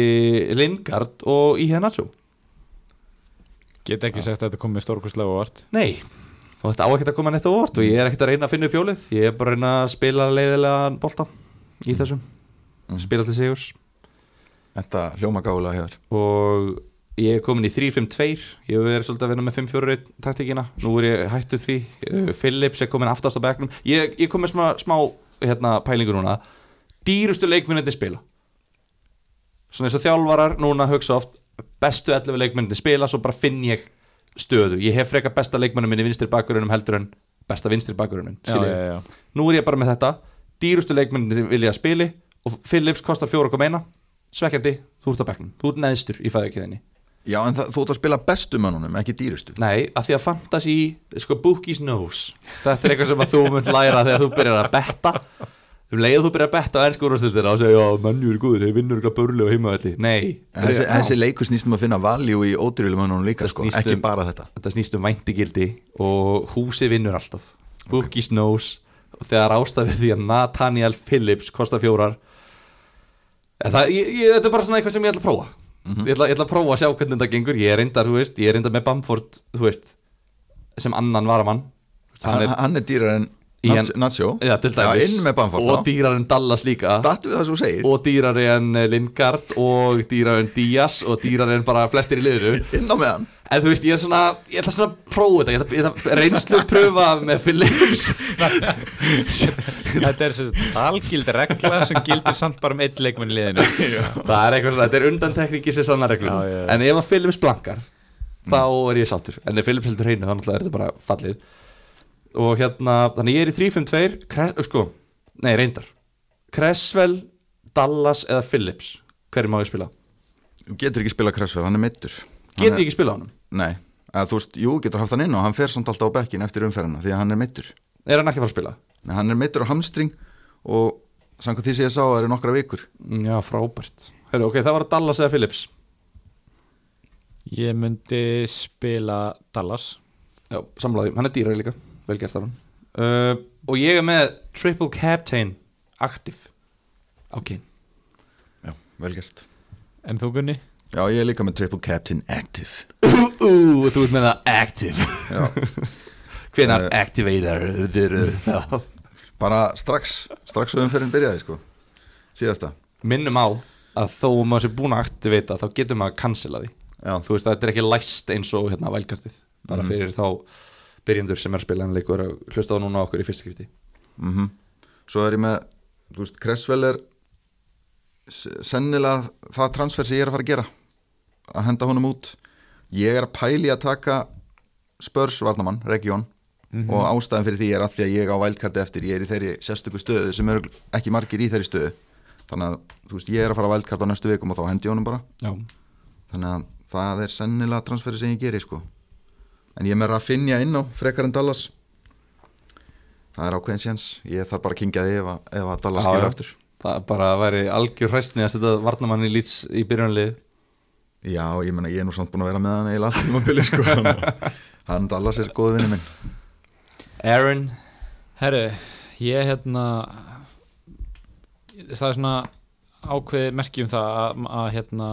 Lingard og Ihe Nacho. Get ekki sagt að þetta komið stórkustlega og vart Nei, og þetta á ekkert að koma neitt óvart og ég er ekkert að reyna að finna upp hjólið. Ég er bara að reyna að spila leiðilegan bolta í þessum, Mm. spila til sigurs. Þetta hljóma gálega hér og ég er komin í 3-5-2 ég hef verið svolítið að vinna með 5-4 taktíkina, nú er ég hættu því Phillips er komin aftast á bekknum. Ég, ég kom með smá, smá hérna, pælingu núna dýrustu leikminni spila. Svona eins og þjálfarar núna hugsa oft bestu 11 leikminni spila svo bara finn ég stöðu. Ég hef frekar besta leikmennum minni vinstri bakurunum heldur en besta vinstri bakurunum já, já, já. nú er ég bara með þetta. Dýrustu leikmennin vilja að spili og Phillips kostar 4,1 svekkjandi, þú ert á bekknum, þú ert neðstur í fæðukiðinni Já, en þú ert að spila bestu mönnunum, ekki dýrustu. Nei, af því að fantasy, sko bookies knows. Þetta er eitthvað sem að þú munt læra þegar þú byrjar að betta um leið þú byrjar að betta á ennsku úrvastildina og segja, já, mannjú er góður, þeir vinnur eitthvað börli og heimavelli, nei. Þessi, byrja- þessi leikur snýst um að finna valjú í ódýrjulegum mönnunum líka, sko, ekki um- bara þetta. Þetta snýst um væntigildi og húsi vinnur alltaf. Bookies knows og þegar ástafið því að Nathaniel Phillips kostar fjórar það, ég, ég, þetta er bara svona eitthvað sem ég ætla að prófa. Ég, ætla, ég ætla að prófa að sjá hvernig þetta gengur. Ég er reyndar, þú veist, ég er reyndar með Bamford þú veist, sem annan varamann. Hann, hann er, hann er dýrar en Nacho, já, til dæmis. inn með Bamford og dýrar en Dallas líka. Stattu við það sem þú segir. Og dýrar en Lingard og dýrar en Díaz og dýrar en bara flestir í liðinu. Inn á með hann En þú veist, ég er svona, ég ætla svona að prófa þetta, ég ætla, ég ætla reynslu pröfa með Phillips Þetta er sem sagt algild regla sem gildir samt bara um einn leikmenn í liðinu. Það er eitthvað svona, þetta er undantekningi sem sannar reglum Já, já, já. En ef að Phillips blankar, þá er ég sáttur. En ef Phillips heldur hreinu, þá náttúrulega er þetta bara fallið Og hérna, þannig ég er í 3-5-2, Kres- sko, nei reyndar. Cresswell, Dallas eða Phillips? Hverju má ég spila? Þú getur ekki spila Cresswell, hann er meittur Get ég ekki spila á honum? Nei, að þú veist, jú, getur haft hann inn og hann fer samt alltaf á bekkin eftir umferðina því að hann er meittur Er hann ekki að fara að spila? Nei, hann er meittur á hamstring og samkvæmt því sem ég sá það eru nokkra vikur. Mm, Já, frábært. Heru, Ok, það var Dallas eða Phillips. Ég myndi spila Dallas. Já, samlaði, hann er dýrari líka Vel gert hann uh, Og ég er með Triple Captain Aktiv Ok. Já, vel gert. Uh, En þú Gunni? Já, ég er líka með Triple Captain Active. Ú, þú ert með það Active. Já, Hvenar Eh. activator bara strax, strax og umferðin byrjaði, sko. Síðasta. Minnum á að þó maður sé búin að aktivita þá getur maður að cancela því. Já, Þú veist að þetta er ekki læst eins og hérna vælkartið. Bara Mhm. fyrir þá byrjendur sem er að spila en leikur að hlusta á núna á okkur í fyrsta skipti. Mhm. Svo er ég með, þú veist, Cresswell er sennilega það transfer sem ég er að fara að gera að henda honum út. Ég er að pæli að taka Spurs varnamann, Region og ástæðan fyrir því er að því að ég á vældkarti eftir. Ég er í þeirri sérstöku stöðu sem eru ekki margir í þeirri stöðu. Þannig að veist, ég er að fara að vældkart á næstu vikum og þá hendi ég honum bara. Já, þannig að það er sennilega transferi sem ég geri sko en ég er með Rafinha inn á frekar en Dallas. Það er ákveðin séns. Ég þarf bara að kingja því ef, að- ef að Dallas Já, skilur já. eftir Það bara væri algjör hræstni að setja varnamann í lýts í byrjunlið já, ég meina ég er nú samt búin að vera með hann eiginlega allt um að byrja sko. Að hann Dallas er góð vinni minn. Aaron? Herru, ég hérna það er svona ákveði merki um það að, að hérna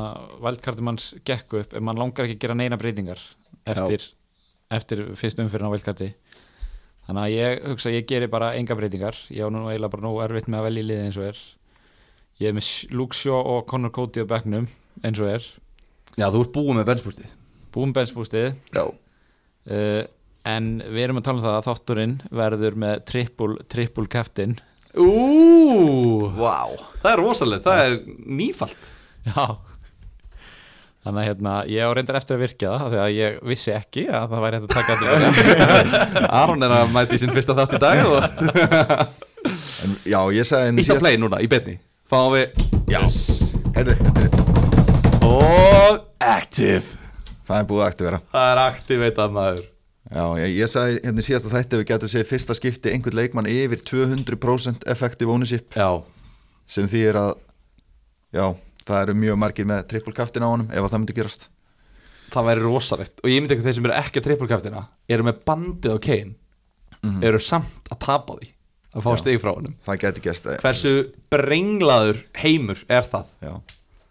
valdkartum manns gekk upp ef mann langar ekki að gera neina breytingar eftir, eftir fyrst umfyrir á valdkarti þannig að ég hugsa að ég geri bara enga breytingar. Ég á nú eiginlega bara nóg erfitt með að velja í liði eins og er. Ég er með Luke Shaw og Conor Cody á bekknum eins og er. Já, þú ert búið með benspústið búum bensbústið Já. Uh, en við erum að tala um það að þátturinn verður með triple, triple captain. Ú, wow. það er rosalega, það er nýfalt. Já Þannig að hérna, ég á reyndar eftir að virkja það af því að ég vissi ekki að það væri hægt að taka þetta Aron er að mæti í sinn fyrsta þátt í dag og en, já, ég sagði Ítta play núna, í betni Fáum við já, heyrðu, þetta er Og active. Það er búið að aktivera Það er aktiveitað maður. Já, ég, ég sagði hérna þætti að við getum séð fyrsta skipti einhvern leikmann yfir 200% effective ownership. Já, sem því er að já, það eru mjög margir með triple kaftin á honum ef að það myndi gerast. Það væri rosalegt. Og ég myndi ekki þeir sem eru ekki að trippulkaftina Eru með bandið á Kane Eru samt að tapa því Að fá stig frá honum. Gæst Hversu brenglaður heimur er það? Já,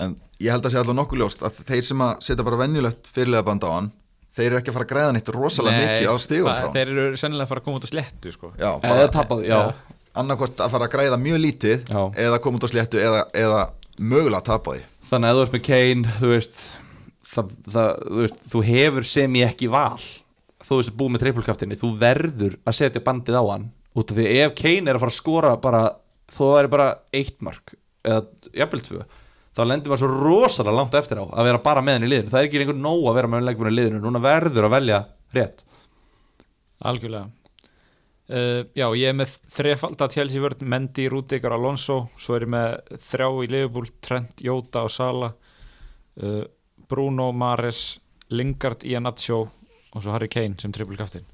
en ég held að sé allavega nokkuð ljóst að þeir sem að setja bara venjulegt fyrirlega band á hann þeir eru ekki að fara að græða neitt rosalega mikið á stigum frá hann Þeir eru sennilega að fara að koma út á slettu sko. Já, Eða bara tapa því, já, annarkvort að fara að græða mjög lítið Já. eða koma út á sléttu eða, eða mögulega að tapa því. Þannig að ef þú ert með Kane Þú veist Það, það, þú, veist, þú hefur sem ég ekki val. Þú veist búið með trippulkaftinni þú verður að setja bandið á hann út af því að ef Kane er að fara að skora bara, þó það er bara eitt mark eða jafnvel tvö þá lendir maður svo rosalega langt eftir á að vera bara með hann í liðinu, það er ekki lengur nóg að vera með leikmenn í liðinu, núna verður að velja rétt. Algjörlega uh, Já, ég er með þrefalda Chelsea vörð Mendy, Rudiger, Alonso Svo er ég með þrjá í Liverpool Trent, Jóta og Sala uh, Bruno, Mares Lingard, Iannaccio og svo Harry Kane sem triple kaftin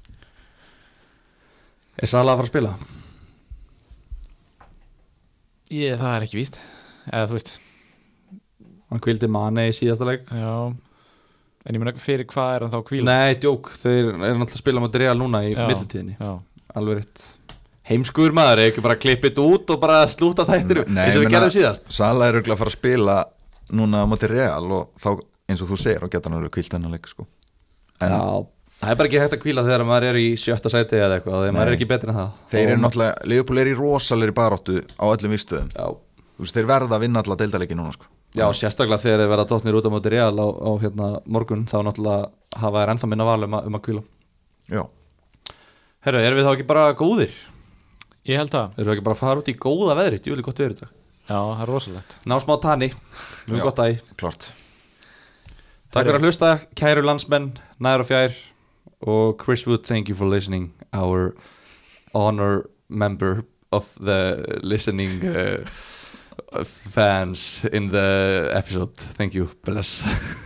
Er Sala að fara að spila? Ég, það er ekki víst. Eða þú veist, Hann kvildi manni í síðasta leik. Já. En ég meina fyrir hvað er hann þá að kvíla Nei, djók, þeir eru náttúrulega að spila mot Real núna í Já. millitíðinni. já, Alveg rétt. Heimskur maður, ekki bara klippið út og bara slúta þættir eins og við gerðum síðast. Sala er auðvitað að fara að spila núna á móti Real og þá eins og þú segir og geta hann alveg kvilt hennar leik sko. en Já, það er bara ekki hægt að kvíla þegar maður er í sjötta sæti eða eitthvað þegar maður er ekki betri en það. Þeir eru náttúrulega, Leopold er í rosalegri baróttu á öllum veist, þeir verða að vinna alla deildaleiki núna sko. já sérstaklega þegar þeir verða dóttnir út á móti Real á, á hérna, morgun þá náttúrulega hafa þær ennþá minna val um, að- um að kvíla Já, Herru, erum við þá ekki bara góðir? ég held það Erum við ekki bara að fara út í góða veðri? Jú, gott veður þetta já, það er rosalegt Ná smá tanni, Já. erum gott að því klart Takk fyrir að hlusta, kæru landsmenn, nær og fjær og Chris Wood, thank you for listening our honor member of the listening uh, fans in the episode. Thank you, bless.